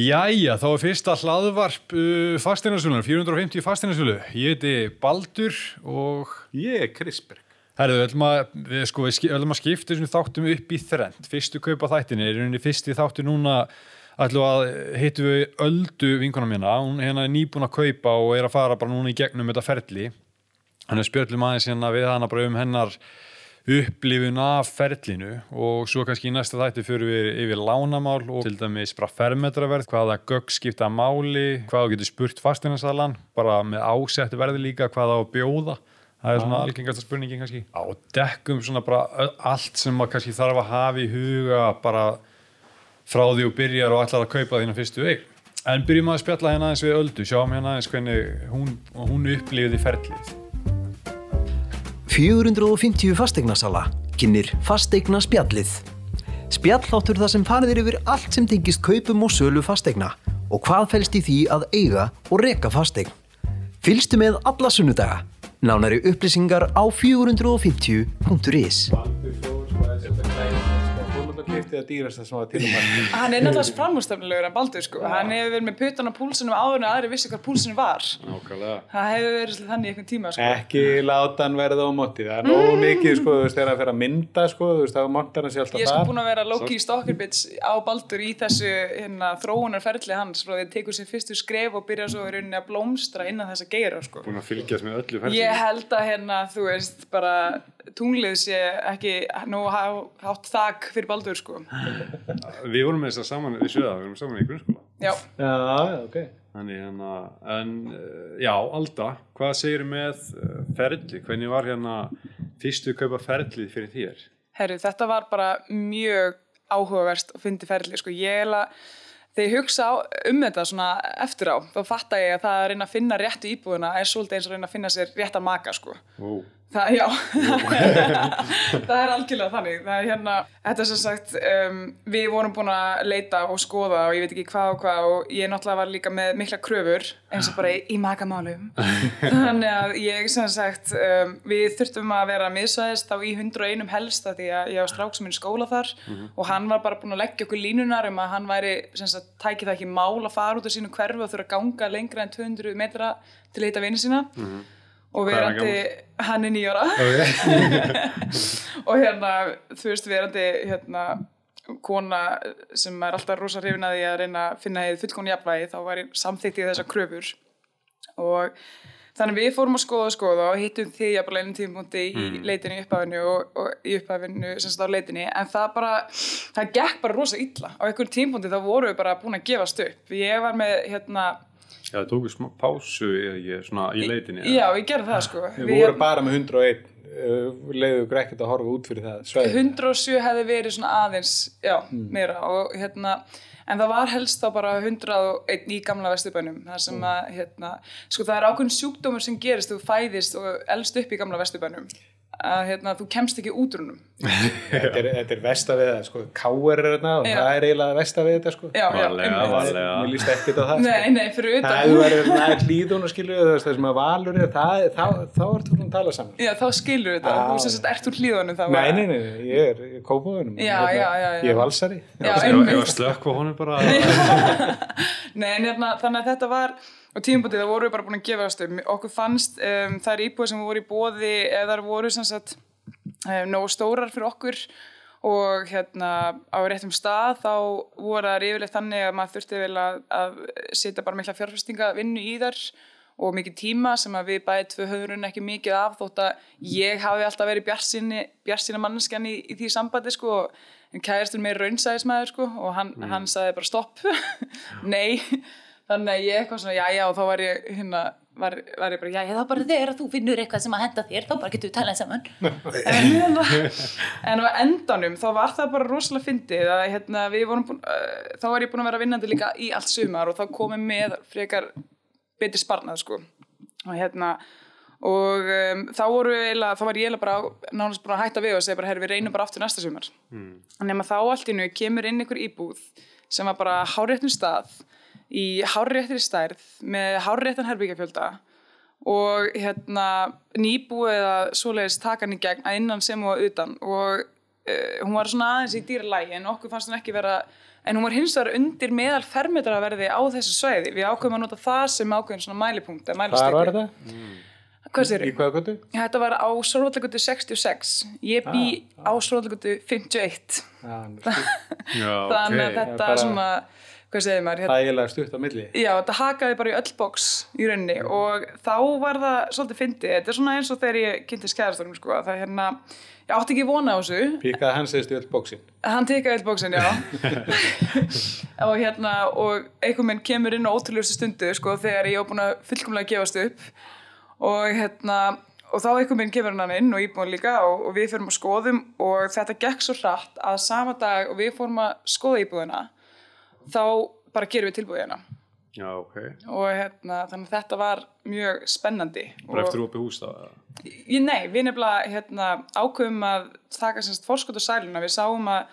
Jæja, þá er fyrsta hlaðvarp uh, fastinarsölunar, 450 fastinarsölu. Ég heiti Baldur og Ég er Krisberg. herðu, við ætlum að, við, sko, við ætlum að skipta þessum þáttum upp í þrend. Fyrstu kaupa þættinni, er rauninni fyrsti þáttu núna ætlum að hittu við Öldu vinkona mína, hún hérna er nýbúin að kaupa og er að fara bara núna í gegnum þetta ferli. Þannig að spjöllum aðeins hérna við hana bara um hennar upplifun af ferlinu og svo kannski í næsta þætti fyrir við yfir lánamál og til dæmis bara fermetraverð, hvaða gögg skipta máli, hvað þú getur spurt fastinansalan, bara með ásettu verði líka hvað það á bjóða. Það er svona algengasta spurningin kannski. Á dekkum svona bara allt sem maður kannski þarf að hafa í huga bara frá því og byrjar og ætlar að kaupa þína fyrstu eign. En byrjum að spjalla hérna aðeins við Öldu sjáum hérna aðeins hvernig hún, hún upplifiði ferlið 450 fastegnarsala kynir fastegna spjallið. Spjalláttur þar sem farið er yfir allt sem tengist kaupum og sölu fastegna og hvað felst í því að eiga og reka fastegn. Fylgstu með alla sunnudaga. Nánari upplýsingar á 450.is Að dýrast það sem var til um hann. Hann er náttúrulega framústefnilegur en Baldur sko. Hann hefur verið með putan á púlsunum áður en aðri vissi hvað púlsunum var. Nákvæmlega Það hefur verið þannig í einhvern tíma sko. Ekki láta hann verða á móti. Það er nógu mikið, sko, þú veist, þegar að fyrir að mynda, sko, þú veist, þá montar hann sér alltaf Ég er sko þar. búin að vera Loki Stokkerbits á Baldur í þessu hérna, þróunarferli hans frá því að tekur sér fyrstu skref og byrja svo í rauninni að blómstra innan þess að að að tunglið sé ekki nú hátt þak fyrir Baldur sko. Við vorum með þess að saman við sjöða, við vorum saman í grunnskóla Já, Já, ok. Þannig hérna, en uh, já, Alda, hvað segir með uh, ferli? Hvernig var hérna fyrstu kaupa ferlið fyrir þér? herru, þetta var bara mjög áhugaverst og fyndi ferli sko. Ég er að Þegar ég hugsa á, um þetta svona eftir á, þá fatta ég að það að reyna að finna réttu íbúðuna er svolítið eins og að reyna að finna sér réttan maka, sko. Ó, Það, já, það er algjörlega þannig. Það er hérna, þetta er sem sagt, um, við vorum búin að leita og skoða og ég veit ekki hvað og hvað og ég náttúrulega var líka með mikla kröfur eins og bara í, í makamálum. Þannig að ég sem sagt, um, við þurftum að vera miðsvæðist á í 101 helst að því að ég var strák sem er í skóla þar og hann var bara búin að leggja okkur línunar um að hann væri, sem sagt, tæki það ekki mál að fara út á sínu hverfi og þurfa að ganga lengra en 200 metra til að hitta vini sína. Og Hvað hann verandi, hann er nýjára og hérna, þú veist, verandi hérna, kona sem er alltaf rosa hrifin að því að reyna að finna hefði fullkona jafnvægi, þá var ég samþykkt í þessar kröfur. Og þannig við fórum að skoða og skoða og hittum því bara einum tímpunkti í leitinu í upphafinu og, og í upphafinu sem sagt á leitinni, en það bara það gekk bara rosa illa. Á einhverjum tímpunkti þá vorum við bara búin að gefast upp. Ég var með hérna já, það tóku smá pásu ég, svona í leitinni. já, ég gerði það sko Við vorum bara með 101. Uh, leiðu ykkur ekkert að horfa út fyrir það. Sveið. 107 hefði verið svona aðeins já, meira og hérna en það var helst þá bara 101 í gamla vesturbænum það sem að hérna, sko það er ákveðin sjúkdómur sem gerist þú fæðist og elst upp í gamla vesturbænum að hérna, þú kemst ekki út úr húnum Þetta er, þetta er vesta við það, sko. Káer er þetta og Já. það er eiginlega vesta við þetta, sko. Varlega, varlega. Mér líst ekkert á það, sko. nei, nei, fyrir Það hefur verið hlýðun og skilju það sem að valur er, það, þá, þá ertu hún að tala saman. já, þá skilur þetta, þú sem sagt ert úr hlíðunum þá Nei, nei, nei, ég er, ég er kópúðunum. Já, já, já, já. Ég er valsari. Já, Ég var slökk á honum bara. Nei, en hérna, þannig að þetta var á tímabútið, það voru við bara búin að gefa um. okkur fannst um, þær íbúið sem voru í bóði eða þar voru sem sagt um, nógu stórar fyrir okkur og hérna á réttum stað þá voru það yfirleitt þannig að maður þurfti vel að, að setja bara mikla fjárfestinga vinnu í þar og mikið tíma sem að við bæði tvö höfurinn ekki mikið af þótt að ég hafi alltaf verið bjarsinni manneskjan í, í því sambandi sko en kæristur meir raunsæðismæður sko og hann, hann sagði bara stopp. Nei, þannig að ég eitthvað svona já já og þá var ég hérna var, var ég bara já Já, þá bara þegar þú finnur eitthvað sem að henda þér, þá bara getur við talað saman. en, en á endanum þá var það bara rosalega fyndið að hérna, við vorum búin, uh, þá var ég búin að vera vinnandi líka í allt sumar og þá komið með frekar betri sparnað sko og hérna og um, þá voru við eiginlega, þá var ég eiginlega bara nánast bara að hætta við og segja bara, herri, við reynum bara aftur næsta sumar mm. nema þá allt í nú kemur inn ykkur íbúð sem var bara háréttum stað í háréttri stærð með háréttan herbyggjafjölda og hérna nýbúið að svoleiðis taka hann í gegn að innan sem og að utan. Og uh, hún var svona aðeins í dýra lægi en okkur fannst hún ekki vera en hún var hins vegar undir meðal fermetraverði á þessu svæði. Við ákveðum að nota það sem ákveðin svona mælipunkt mælistiku. var það? Hvað sér? Í hvaða götu? Þetta var á Sórvallagutu 66 ég bý Ah, á Sórvallagutu 51 Já, Já, þannig að þetta er svona hvað segir maður, hérna, þægilega stutt á milli. Já, þetta hakaði bara í öll box í rauninni og þá var það svolítið fyndið. Þetta er svona eins og þegar ég kynntist kæðastarum, sko, að það hérna, ég átti ekki vona á þessu. Píkaði hann segist í öll bóksin. Hann tekaði öll bóksin, já. og hérna, og einhver minn kemur inn á ótrúlegustu stundu, sko, þegar ég var búin að fullkomlega gefast upp. Og hérna, og þá einhver minn kemur hann inn og íbúin líka og, og við fyrir að skoðum og þetta gekk svo hratt að sama dag og við fórum að skoða íbúðina, þá bara gerum við tilbúðina Já, ok. og hérna, þannig að þetta var mjög spennandi Bara eftir opið hús þá? eða? ég, nei, við nefnilega hérna, ákveðum að taka semst fórskot og sæluna, við sáum að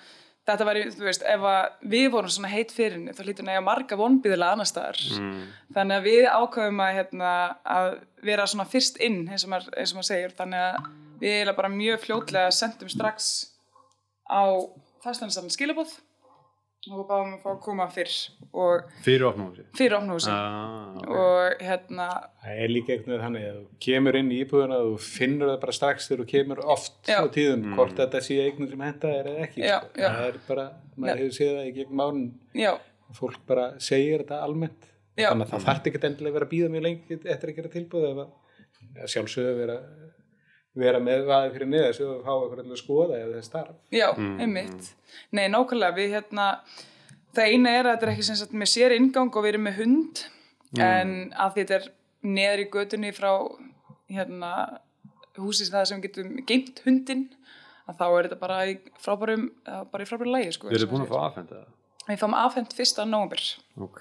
þetta var, þú veist, ef að við vorum svona heit fyrir henni, þá hlýtur nega marga vonbíðilega annar staðar, þannig að við ákveðum að, hérna, að vera svona fyrst inn, eins og maður, eins og maður segir þannig að við bara mjög fljótlega sendum strax á fastanistann skilabóð og báðum að fá að koma fyrr og Fyrir húsi? fyrir opnúsi Ah, ok. og hérna Það er líka eitthvað þannig að þú kemur inn í íbúðuna og þú finnur það bara strax þegar þú kemur oft Já. á tíðum hvort þetta sé eignum sem henda er eða ekki. Já, sko. já. Það er bara, maður hefur séð það í gegnum árun, já, fólk bara segir þetta almennt. Já. Þannig að það þarf ekki endilega að vera að býða mjög lengi eftir að gera tilbúð eða sjálfsögðu að vera, vera með vaðið fyrir niður svo að fá eitthvað að skoða eða það starf. já, einmitt nei, nákvæmlega, við hérna það eina er að þetta er ekki sem sagt með sér ingang og við erum með hund en að því þetta er neður í götunni frá hérna húsins það sem við getum geimt hundin að þá er þetta bara í frábærum bara í frábærum lægi sko Við erum búin að fá aðfenda það? Við fáum afhent fyrsta nómur Ok.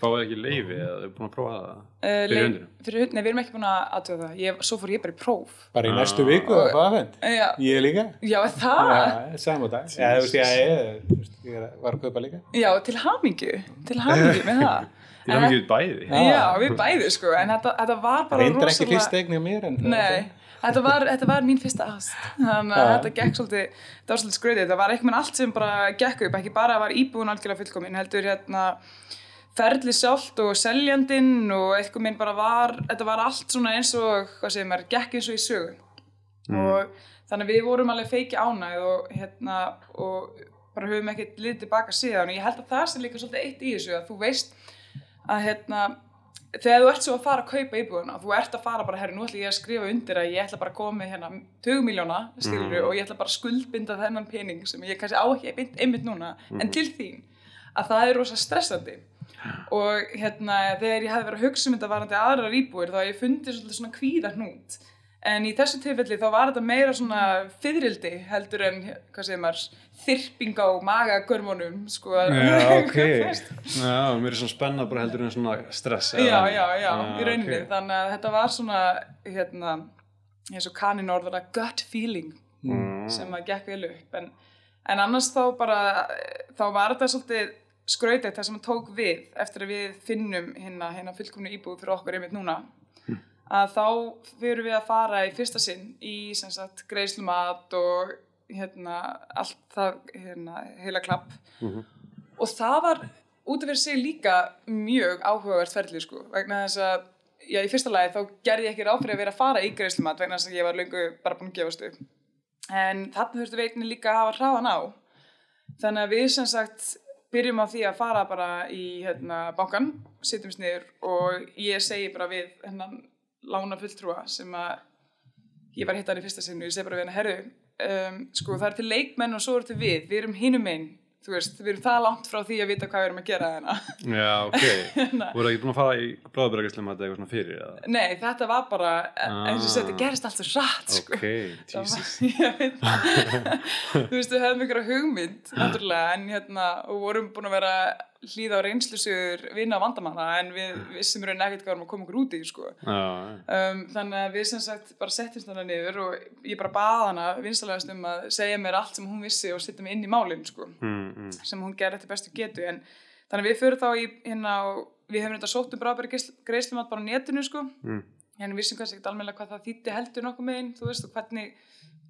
Fáið ekki leifi eða þau búin að prófa það? uh, Fyrir hundinum? fyrir hund, nei, við erum ekki búin að aðtöða það ég, svo fór ég bara í próf Bara í næstu viku að fá aðvend. já, Ég líka. já er það Já, saman dag. Já, þú veist, já, ég, ég var að kaupa líka. Já, til hamingju, til hamingju með það. Hafa ekki við bæði? Já, við bæði sko, en þetta, þetta var bara Reyndar ekki rosalega- fyrst eigni á mér en það þetta var, þetta var mín fyrsta ást, þannig að þetta gekk svolítið, þetta var svolítið skröðið, þetta var einhvern allt sem bara gekk upp, ekki bara var íbúin algjörlega fullkomin, heldur hérna ferli sjálft og seljandinn og eitthvað minn bara var, þetta var allt svona eins og, hvað segir maður, gekk eins og í sögu. Og þannig að við vorum alveg feiki ánægð og hérna og bara höfum ekkert liðið tilbaka síðan. Og ég held að það sé líka svolítið eitt í þessu að þú veist að hérna þegar þú ert svo að fara að kaupa íbúðuna þú ert að fara bara, herri, nú ætla ég að skrifa undir að ég ætla bara að koma með hérna 20 miljóna skilur og ég ætla bara að skuldbinda þennan pening sem ég kannski á ekki beint- einmitt núna en til þín. Að það er rosa stressandi. Og hérna þegar ég hefði verið að hugsa um þetta varandi aðrar íbúir þá hef ég fundið svolítið svona kvíða hnút en í þessu tilfelli þá var þetta meira svona fyririldi heldur en hvað segir maður þyrping á magagörmunum sko Já, ok. Já, mér er svona spenna bara heldur en svona stress. já, já, já, Ah, í rauninni ok. þannig að þetta var svona hérna, eins og kanin orðara gut feeling Mm. sem að gekk vel upp en, en annars þá bara þá var þetta svolítið skrautið það sem tók við eftir að við finnum hérna, hérna fullkomnu íbúð fyrir okkur einmitt núna að þá fyrir við að fara í fyrsta sinn í sagt greiðslumat og hérna allt það hérna, heila klapp. Og það var út af fyrir sig líka mjög áhugavert ferli sko vegna þess að já, í fyrsta lagi þá gerði ég ekki ráð fyrir að vera að fara í greiðslumat vegna þess að ég var löngu bara búin að gefast upp. En þarna þurftu einnig líka að hafa hraðan á. Þannig að við sem sagt byrjum á því að fara bara í hérna, bankan, setjumst niður og ég segi bara við hennan lána fulltrúa sem að ég var hittar í fyrsta sinn og ég segi bara við hennar herru, um, sko það er til leikmenn og svo er til við, við erum hinum einn þú veist, við erum það langt frá því að vita hvað við erum að gera þarna Já, ok. Voru ekki búin að fara í bráðbyrgarslega með þetta eitthvað svona fyrir? eða? Nei, þetta var bara, eins og Ah. þetta gerist allt svo rætt sko. Ok, Það Jesus. það. þú veist, við hefðum ykkur hugmynd náttúrulega, en hérna og vorum búin að vera hlýða á reynslusugur vinna á vandamanna, en við vissum raun ekkert hvað varum að koma okkur út í, sko um, þannig að við sem sagt bara settumst hana niður og ég bara bað hana vinstalegast um að segja mér allt sem hún vissi og setja mig inn í málinn, sko mm, mm. sem hún gerði eftir bestu getu en þannig að við fyrir þá í hérna við hefum þetta sótt um bráðbæri greiðslumat bara á netinu sko Mm. hérna vissum kannski ekki alveg hvað það þýtti heldur nokkuð meginn, þú veist, og hvernig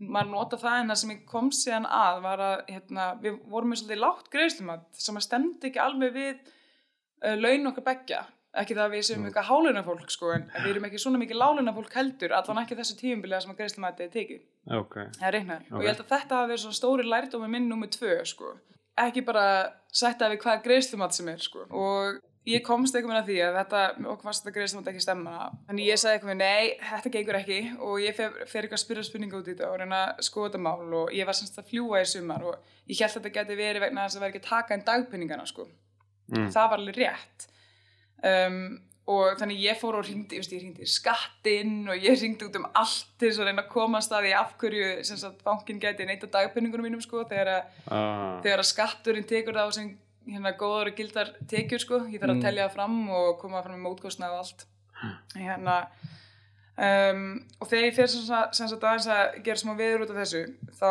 maður nota það en það sem ég kom síðan að var að hérna, við vorum með svolítið lágt greiðslumat sem að stemdi ekki alveg við uh, laun okkar beggja. Ekki það að við séum eitthvað háluna fólk sko, en við erum ekki svona mikið láluna fólk heldur allan ekki þessu tíumbilið sem að greiðslumatið er tekið. Ok, það er reiknaður og ég held að þetta hafi verið svona stóri lærdómi minn nummer tvö sko. ekki bara sætta við hvað greiðslumat sem er sko. og ég komst eitthvað með að því að þetta okkur fannst þetta greiðslumat ekki stemma þannig ég sagði eitthvað með nei, þetta gengur ekki og ég fer, fer eitthvað að spyrja spurninga út í þetta og reyna að skoða þetta mál og ég var semst að fljúa í sumar og ég held að þetta geti verið vegna þess að það væri ekki taka inn dagpenningana sko. Mm. það var alveg rétt um, og þannig ég fór og ringdi, ég, ég ringdi skattinn og ég ringdi út um allt til að reyna að komast að því af hverju bankin gæti neyta dagpenningunum mínum sko þegar að, ah, þegar skatturinn tekur það á sem hérna góðar og gildar tekjur sko. Ég þarf að telja það fram og koma fram með mótkostnað og allt. Hérna um, og þegar ég fer sem sagt, sem sagt aðeins að gera smá viður út af þessu þá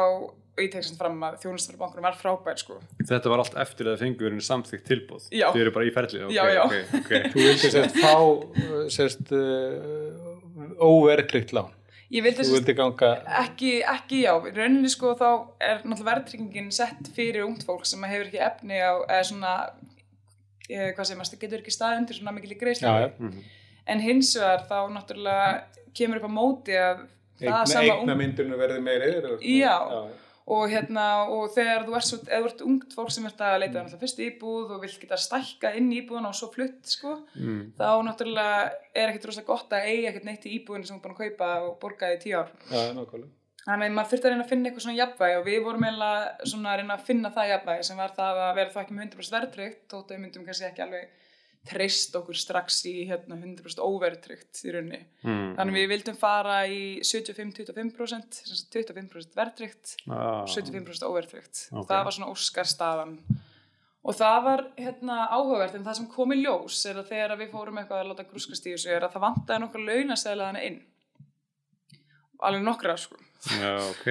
og ég tek sem fram að þjónustafur bankunum var frábær sko. Þetta var allt eftir að það fengur samþykkt tilbúð þið eru bara í ferli. Okay, Já, já. Okay, okay. Þú vildi sérst fá uh, sérst uh, óverklikt lán. Ég vildi Þú sem vildi ganga, ekki, ekki já, í rauninni sko þá er náttúrulega verðtryggingin sett fyrir ungt fólk sem hefur ekki efni á, eða svona eh, hvað sem að getur ekki staðið undir svona mikil í greiðslu já, já, en hins vegar þá náttúrulega kemur upp á móti að það eigna, sama eigna myndunum verði meiri. er það- Já. já. Og hérna og þegar þú ert, svo, þú ert ungt fólk sem ert að leita náttúrulega fyrst íbúð og vill geta stækka inn í íbúðuna og svo flutt sko Mm. þá náttúrulega er ekkert rosa gott að eiga ekkert neitt í íbúðinu sem þú er búin að kaupa og borga í tíu ár nákvæmlega. Þannig að maður þurfti að reyna að finna eitthvað svona jafnvægi og við vorum eiginlega svona að reyna að finna það jafnvægi sem var það að vera þá ekki með 100% verðtryggt þótt að við myndum kannski ekki alveg treyst okkur strax í hérna 100% óverðtryggt í raunni. Mm. Þannig við vildum fara í 75-25% sem sagt 25% verðtryggt Ah. og 75% óverðtryggt. Ok. Það var svona óskarstaðan. Og það var hérna áhugavert en það sem kom í ljós er að þegar við fórum eitthvað að láta grúskast í þessu er að það vantaði nokkra launasæðlaðana inn. Alveg nokkra sko. já, ok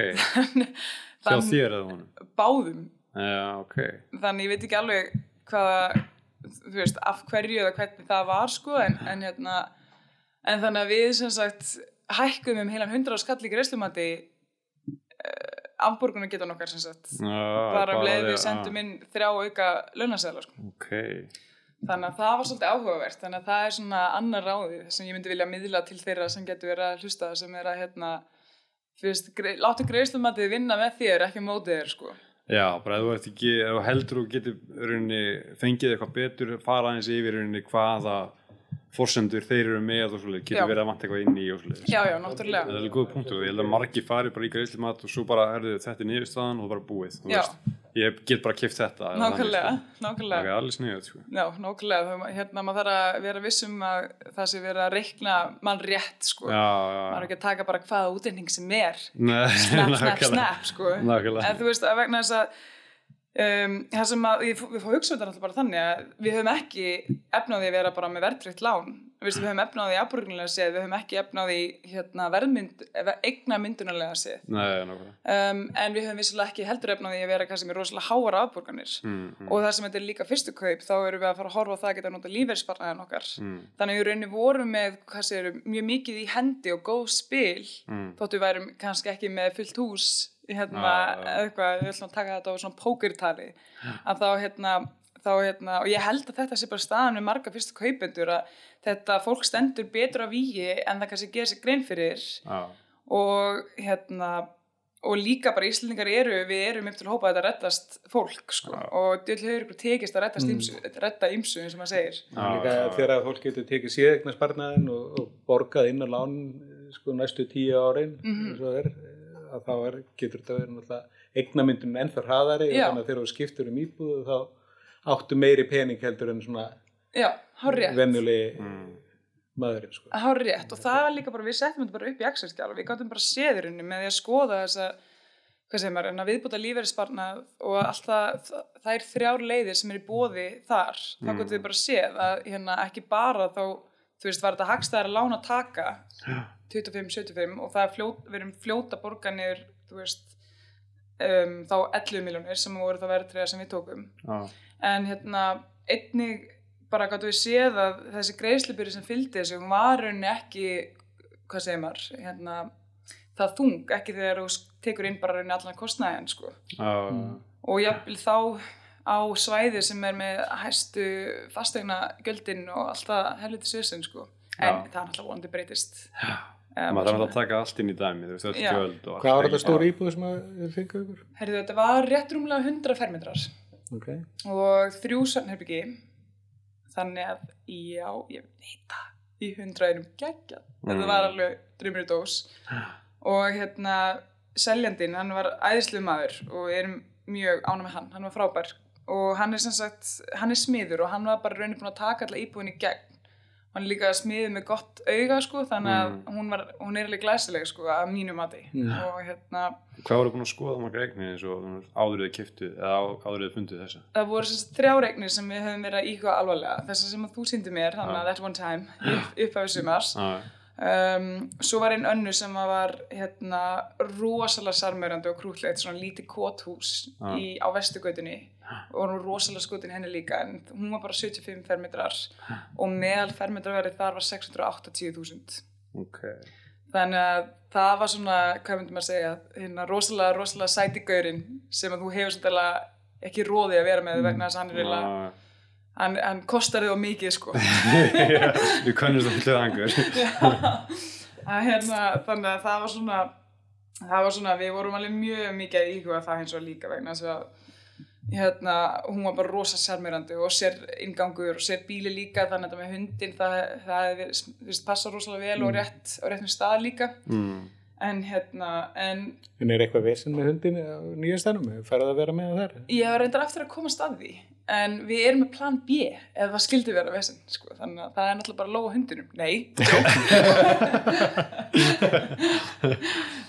hjá Þann- þér eða honum báðum já, ok þannig ég veit ekki alveg hvaða þú veist, af hverju eða hvernig það var sko en, en hérna en þannig að við sem sagt hækkum um heilan 100 skall í greiðslumati uh, afborgunum geta nokkar sem sagt. Þar af leið við sendum inn þrjá auka launasæðla sko. ah, ok. Þannig að það var svolítið áhugavert þannig að það er svona annar ráðið sem ég myndi vilja miðla til þeirra sem getur verið að hlusta sem er að hérna fyrst, grei, láttu greiðslumatið vinna með þér ekki á mótið þér sko Já, bara ef þú ekki, ef þú heldur þú getur rauninni, fengið eitthvað betur fara aðeins yfir rauninni hvaða forsendur þeir eru með og svoleið, getur Já. verið að vanta eitthvað inn í og svoleið. já já, náttúrulega Það er alveg góð punktu og ég held að margi fari bara í greiðslumat og svo bara erðu þetta niðurstaðan og það er bara búið, Já. veist. Ég get bara kipt þetta. nákvæmlega, sko. nákvæmlega Það er alveg sniðið, sko. Já, nákvæmlega, hérna maður þarf að vera vissum að það sé verið að reikna mann rétt, sko. Já, Maður er já. ekki að taka bara hvaða útlending sem er. Nei, Snap, snap, nákvæmlega. snap, sko. Nákvæmlega. En þú veist, að vegna þess að um, það sem að, við, við fáum hugsa þetta náttúrulega bara þannig að við höfum ekki efnaði að vera bara með verðtrykt lán. Við, höfum efnaði afborgunlega séð, við höfum ekki efnaði hérna, verðmynd, eigna myndunarlega séð. Nei. Um, en við höfum vissilega ekki heldur efnaði að vera kannski með rosalega háar afborganir Mm, mm, og þar sem þetta er líka fyrstu kaup þá erum við að fara að horfa á það að geta nota lífeyrisparnaðin okkar mm, þannig að við rauninni vorum með segir, mjög mikið í hendi og góð spil mm. þóttu værum kannski ekki með fullt hús hérna, eitthvað, við ætlum að taka þetta á svona pókertali. Að þá hérna þá hérna, og ég held að þetta sé bara staðan með marga fyrstu kaupendur að þetta fólk stendur betur á vígi en það kannski gerir sér grein fyrir. Já, og hérna og líka bara Íslandingar eru, við erum upp til að hópa að þetta reddast fólk sko. Já. og þetta hefur ykkur tekist að reddast ymsu, redda ymsu eins og maður segir. Já, Líka þegar að fólk getur tekið séðegna sparnaðin og, og borgað inn á lán sko næstu tíu árin eins og er, að þá er, getur þetta verið náttúrulega eignamyndun ennþá hraðari og Já. þannig að þegar þú skiptur um íbúðu þá áttu meiri pening heldur en svona já, venjulegi Mm. maðurinn sko. hár rétt og það var líka bara, við settum þetta bara upp í Excel-skjál og við gáttum bara séðurinnu með því að skoða þessa hvað segir maður, en að viðbúta lífeyrisparnað og allt það, það er þrjár leiðir sem er í bóði þar þá Mm. gáttum við bara séð að hérna ekki bara þá, þú veist, var þetta hagstæðar að lána taka 25-75 og það er fljót, við erum fljóta borganir, um, þá 11 miljónir sem voru það verðtriða sem við tókum já, en hérna einnig bara gætu við séð að þessi greiðslubyrði sem fylgdi þessu var rauninni ekki hvað segir maður, hérna, það þung, ekki þegar þú tekur inn bara raunin allan kostnæðin, sko. Já, Og jafnvel þá á svæði sem er með hæstu fastegna göldin og alltaf helviti sjössin, sko. En Já. það er alltaf vonandi breytist. Maður þarf að taka allt inn í dæmi, þú veist, öll göld og allt. Hvað var þetta stór íbúð sem að þið fengu ykkur? Herðu, þetta var rétt rúmlega 100 fermetrar Ok. og þrjú svefnherbyggi. Þannig að, já, ég veit það, í 100 einum geggja. Þetta var alveg drömmur dós. Og hérna, seljandinn, hann var æðislu maður og við erum mjög ána með hann, hann var frábær. Og hann er sem sagt, hann er smiður og hann var bara raunin búin að taka alla íbúin í gegn. Hann er líka smiður með gott auga, sko, þannig að hún, var, hún er alveg glæsileg, sko, að mínu mati. Og hérna, Hvað voru búin að skoða margar eignir eins og þú veist, áður þið kiftu eða á- áður þið funduð þessa? það voru sem sagt þrjá regnir sem við höfum verið að íhuga alvarlega. Þessar sem að þú síndi mér, þannig að that one time, upp, upphafið sumars. Já, Um, svo var einn önnu sem að var hérna rosalega sarmörandi og krútlegt, svona lítið kóthús Ah. í, á vestugautinni og hún var rosalega skotin henni líka en hún var bara 75 fermetrar. Og meðal fermetrarverið þar var 680.000 ok. þannig að það var svona, hvað myndum maður segja hérna rosalega, rosalega sæti gaurinn sem að þú hefur svolítið ekki róði að vera með vegna þess að hann er eiginlega Já, hann, hann kostar þig á mikið sko Við könnumst að fylla angur. að, hérna, þannig að það var svona það var svona, við vorum alveg mjög mikið að íhuga það hins og líka vegna þess að hérna, hún var bara rosa sérmyrandi og sér ingangur og sér bíli líka þannig að þetta með hundin það, það er, þú veist, passa rosalega vel og rétt á réttum stað líka Mm. en hérna, en En er eitthvað vesen með hundin á nýjastænum? Færðu að vera með það þar? ég var reyndar eftir að komast að því en við erum með plan B ef það skildi vera vesen, sko, þannig að það er náttúrulega bara lóa hundinum, nei.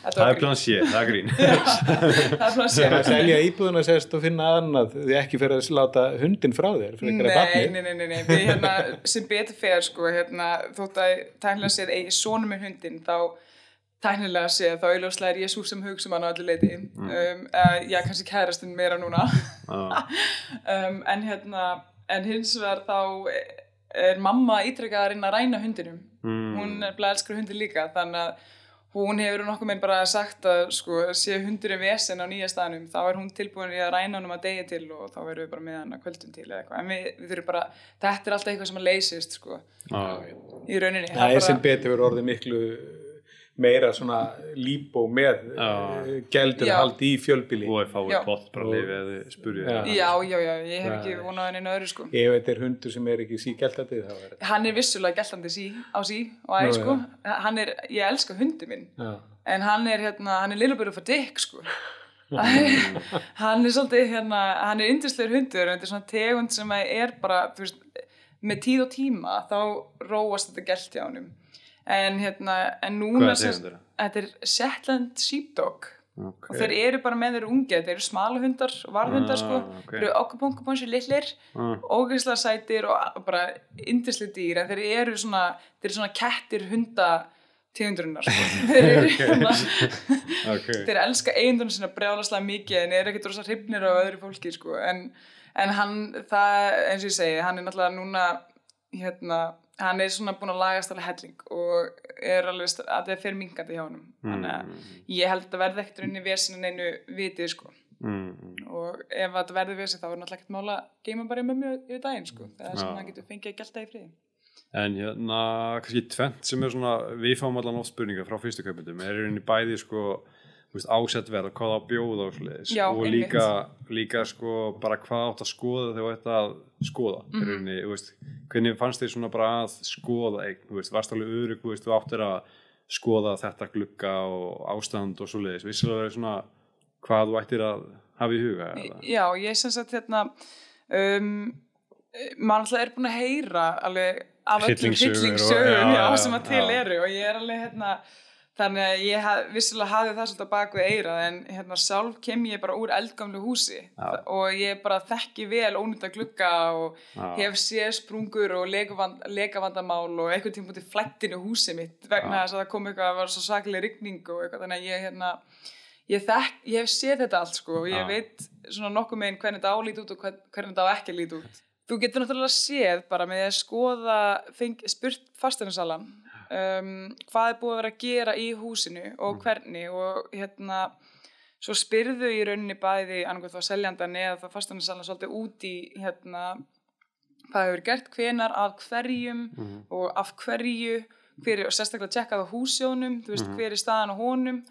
Það er plan C, það er grín. það er plan C. En að selja íbúðuna sérst og finna annað því ekki fyrir að láta hundin frá þér Nei, nei, nei, nei, nei, við hérna, sem betur fer sko, hérna, þótt að tæknilega séð eigi sonu með hundin, þá tæknilega séð, þá auðvitað er ég svo sem hugsa um hann á allir leiti, um, uh, já, kannski kærastinn meira núna, um, en hérna, en hins vegar þá er mamma ítrekkað að reyna að ræna hundinum, Mm. hún er bara elskar hundi líka, þannig að hún hefur nokkuð minn bara sagt að sko, sé hundurinn vesen á nýja staðnum þá er hún tilbúin í að ræna honum að degi til og þá verðum við bara með hann að kvöldum til eða eitthvað, en við, við þurfum bara þetta er alltaf eitthvað sem að leysist sko, já, í rauninni. Það er bara- sem betur verið orðið miklu meira svona líbó með Já. gældur haldi í fjölbíli. og ég fái Já. pott bara að lifi eða þið spurðu. Já. já, já, já, ég hef ekki vonað henni öðru sko Ef þetta er hundur sem er ekki er þetta. hann er vissulega gæltandi sí, á sí og æ, Nú, sko, hann er, ég elska hundi minn Já. en hann er hérna, hann er lillaböru for dick sko hann er svolítið hérna, hann er yndislegur hundur og þetta er svona tegund sem að er bara þú veist, með tíð og tíma þá róast þetta gælt hjá honum en hérna, en núna sem- þetta er Shetland Sheepdog Ok. og þeir eru bara með þeir ungi þetta eru smala hundar varðhundar Ah, sko ok. þeir eru okkupunkupunsi lillir Ah. ógeðslega sætir og bara yndislega dýr en þeir eru svona þeir eru svona kettir hunda tegundurinnar sko. þeir eru hérna Ok. þeir elska eigundunum sinna brjálaslega mikið en eru ekkert rosa hrifnir af öðru fólki sko. en, en hann það, eins og ég segi, hann er náttúrulega núna hérna, hann er svona búin að lagast alveg helling og er alveg að það fer minkandi hjá honum þannig að ég held að verði ekkert unni vesinu neinu vitið sko Mm. og ef þetta verður vesið þá er náttúrulega ekkert mála að geima bara í mömmu yfir daginn sko það er sem Já. hann getur fengið að gelta í friði En hérna, kannski tvent sem er svona, við fáum allan oft spurningar frá fyrstu kaupendum, er rauninni bæði sko, þú veist, ásett verð, hvað á að bjóða og Já, og líka, líka sko, bara hvað átt að skoða þegar þetta að skoða, mm. -hmm. rauninni, veist, hvernig fannst þér svona bara að skoða varst alveg örug, þú áttir að skoða þetta glugga og ástand og svoleiðis, vissilega verið svona hvað þú ættir að hafa í huga, eða? Já, ég sem sagt hérna um, maður alltaf er búin að heyra alveg af öllum og- já, sem að til eru og ég er alveg hérna þannig að ég haf, vissilega hafði það svolítið bak við eira en hérna sjálf kem ég bara úr eldgamlu húsi Já. og ég bara þekki vel ónýta glugga og Já. hef séð sprungur og lekavand, lekavandamál og einhvern tíma búin flættinu húsi mitt vegna Já. þess að það kom eitthvað að var svo saklega rigning og eitthvað þannig að ég hérna ég, þekk, ég hef séð þetta allt sko og ég veit svona nokkuð meginn hvernig þetta álít út og hvern, hvernig þetta á ekki að lít út þú getur náttúrulega séð bara með að skoða, feng, spurt fasteignasalan um, hvað er búið að vera að gera í húsinu og hvernig og hérna svo spyrðu í rauninni bæði annað þá seljandan eða þá fasteignasalan svolítið út í hérna hvað hefur gert, hvenar, af hverjum og af hverju hver, og sérstaklega tjekkað á húsjónum þú veist, hver er staðan á honum.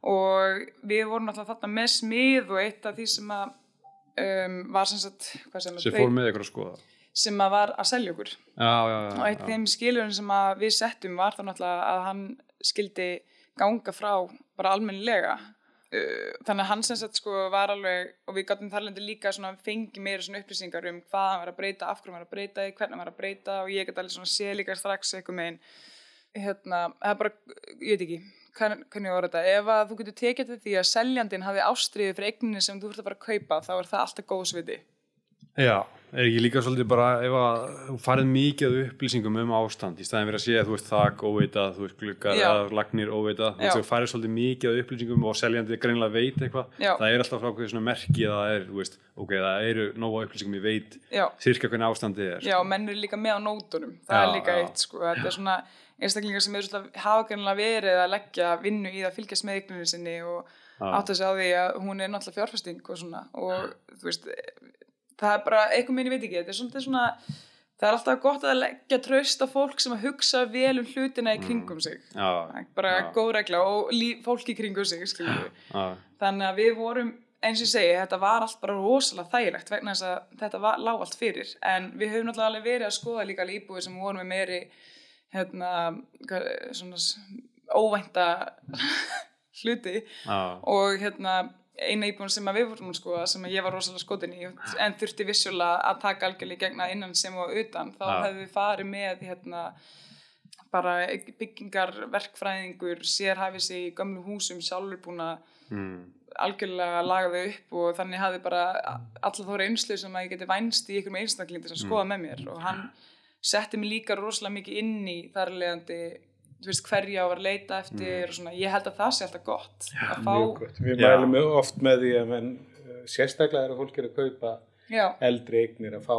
Og við vorum náttúrulega þarna með smið og eitt af því sem að um, var sem sagt sem, sem fór með ykkur að skoða. sem að var að selja okkur. Já, já, já, og eitt af þeim skilurinn sem við settum var þá náttúrulega að hann skildi ganga frá bara almennilega. Uh, þannig að hann sem sagt sko var alveg og við gáttum þarlendi líka svona fengi meira svona upplýsingar um hvað hann var að breyta, af hverju hann var að breyta hvernig hann var að breyta og ég gæti alveg svona sé líka strax eitthvað megin hérna, það er bara, ég veit ekki hvernig var þetta, ef að þú getur tekið til því að seljandinn hafi ástriðið fyrir eigninni sem þú ert að fara að kaupa, þá er það alltaf góðsviti Já, er ekki líka svolítið bara ef að þú farið mikið upplýsingum um ástand í staðin fyrir að sé að þú veist þak óveitað, þú veist eða lagnir óveitað, þú veist þú farið svolítið mikið upplýsingum og seljandi greinlega veit eitthvað, það er alltaf frá hverju svona merki að það er, þú veist, ok, það eru nóga upplýsingum ég veit, Já. sirka hvernig ástandið er Já, menn eru líka með á nótunum, það er Já, líka já. eitt sko, þetta er svona einstaklingar sem eru hafa greinlega verið að leggja vinnu í að fylgjast með eigninu sinni og Já. átt að segja á því að hún er náttúrulega fjárfesting og svona. Og þú veist, það er bara eitthvað minn ég veit ekki, þetta er svolítið svona það er alltaf gott að leggja tröst á fólk sem að hugsa vel um hlutina í kringum sig. Er bara góð regla og lí, fólk í kringum sig við þannig að við vorum eins og ég segi, þetta var allt bara rosalega þægilegt vegna þess að þetta var, lág allt fyrir. En við höfum náttúrulega verið að skoða líka íbúið sem vorum með meiri hérna, hvað- svona óvænta hluti. Já, og hérna eina íbúin sem við vorum skoða sem ég var rosalega skotin í en þurfti vissulega að taka algjörlega í gegna innan sem og utan þá Já. hefðum við farið með hérna bara byggingar verkfræðingur sérhæfi sig í gömlu húsum sjálfur búin að mm, algjörlega laga þau upp og þannig hafði bara allar þó reynslu sem að ég geti vænst í með einstaklingi sem skoða með mér. Og hann setti mig líka rosalega mikið inn í þar leðandi þú veist hverja á að vera að leita eftir og svona, ég held að það sé alltaf gott að fá, mjög gott. Við Já. mælum mjög oft með því að menn, sérstaklega er að fólk er að kaupa já, eldri eignir að fá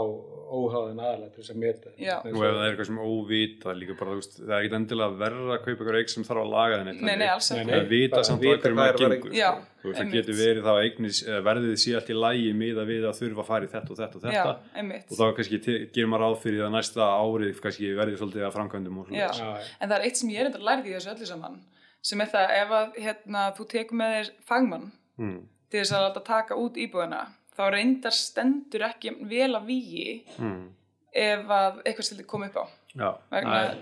óháðan aðalega til þess að meta. Já. Og ef það er eitthvað sem óvita líka bara, þú veist, það er ekki endilega verra að kaupa ykkur eik sem þarf að laga þenni nei, nei, alls ekki nei. að vita samt að hvað maður er gengur Já. Þú veist, það getur verið þá að eignis, eða verðið sé allt í lægi miða við að þurfa að fara í þetta og þetta og þetta og þá kannski gerir maður ráð fyrir að næsta árið kannski verði svolítið að framkvæmdum og Já. svona Já, já. en það er eitt sem ég er þetta lærið í þessu öllu saman sem er það ef að hérna, mm. að þá reyndar stendur ekki vel að vígi Mm. ef að eitthvað stildi koma upp á Já, vegna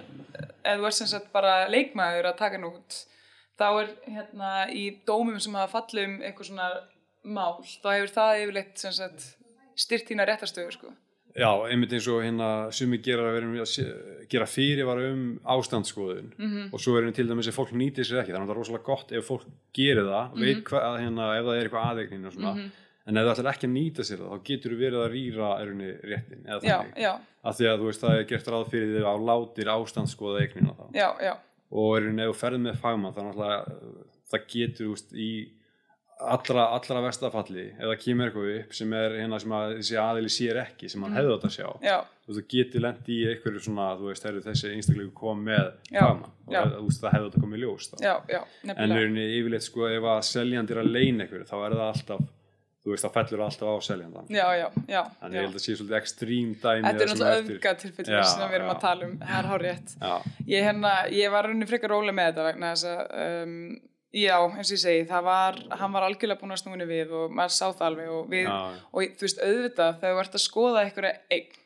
ef þú ert sem sagt bara leikmaður að taka hann út þá er hérna í dómum sem hafa fallið um eitthvað svona mál þá hefur það yfirleitt sem sagt styrt þína réttastöðu sko já, einmitt eins og hérna gera, að vera, að sé- gera fyrirvara um ástandsskoðun Mhm. -hmm. og svo er henni til dæmis ef fólk nýtir sér ekki þannig að það er rosalega gott ef fólk gerir það Mhm. veit hvað, hérna, ef það er eitthvað aðeignin og svona en ef það ætlar ekki að nýta sér það þá getur verið að rýra erunni réttin eða þannig. af því að þú veist það er gert ráð fyrir þig á látir ástandsskoða eignina þá. Já, já, og er ef þú ferð með fagmann þannig að það getur þú veist, í allra, allra vestafalli eða kemur eitthvað upp sem er hérna sem að þessi aðili sér ekki sem hann hefði átt að sjá. Já, og þú getur lendi í einhverju svona þú veist, þessi einstaklega kom með fagmann. Og þú veist, það hefði átt að koma í ljós þá. já, já, en rauninni yfirleitt sko ef að seljandi er að leina einhverju þá er það alltaf þú veist, þá fellur það alltaf á seljandan já, já, já, þannig já. ég held að sé svolítið ekstrím dæmi Þetta er það náttúrulega eftir- öfga tilfellir Já, sem við erum að tala um, það er hár rétt. Ég, hérna, ég var rauninni frekar róleg með þetta vegna þess að, um, já, eins og ég segi, það var, hann var algjörlega búinn að snúinu við og maður sá það alveg og við, og þú veist, auðvitað þegar þú ert að skoða einhverja eign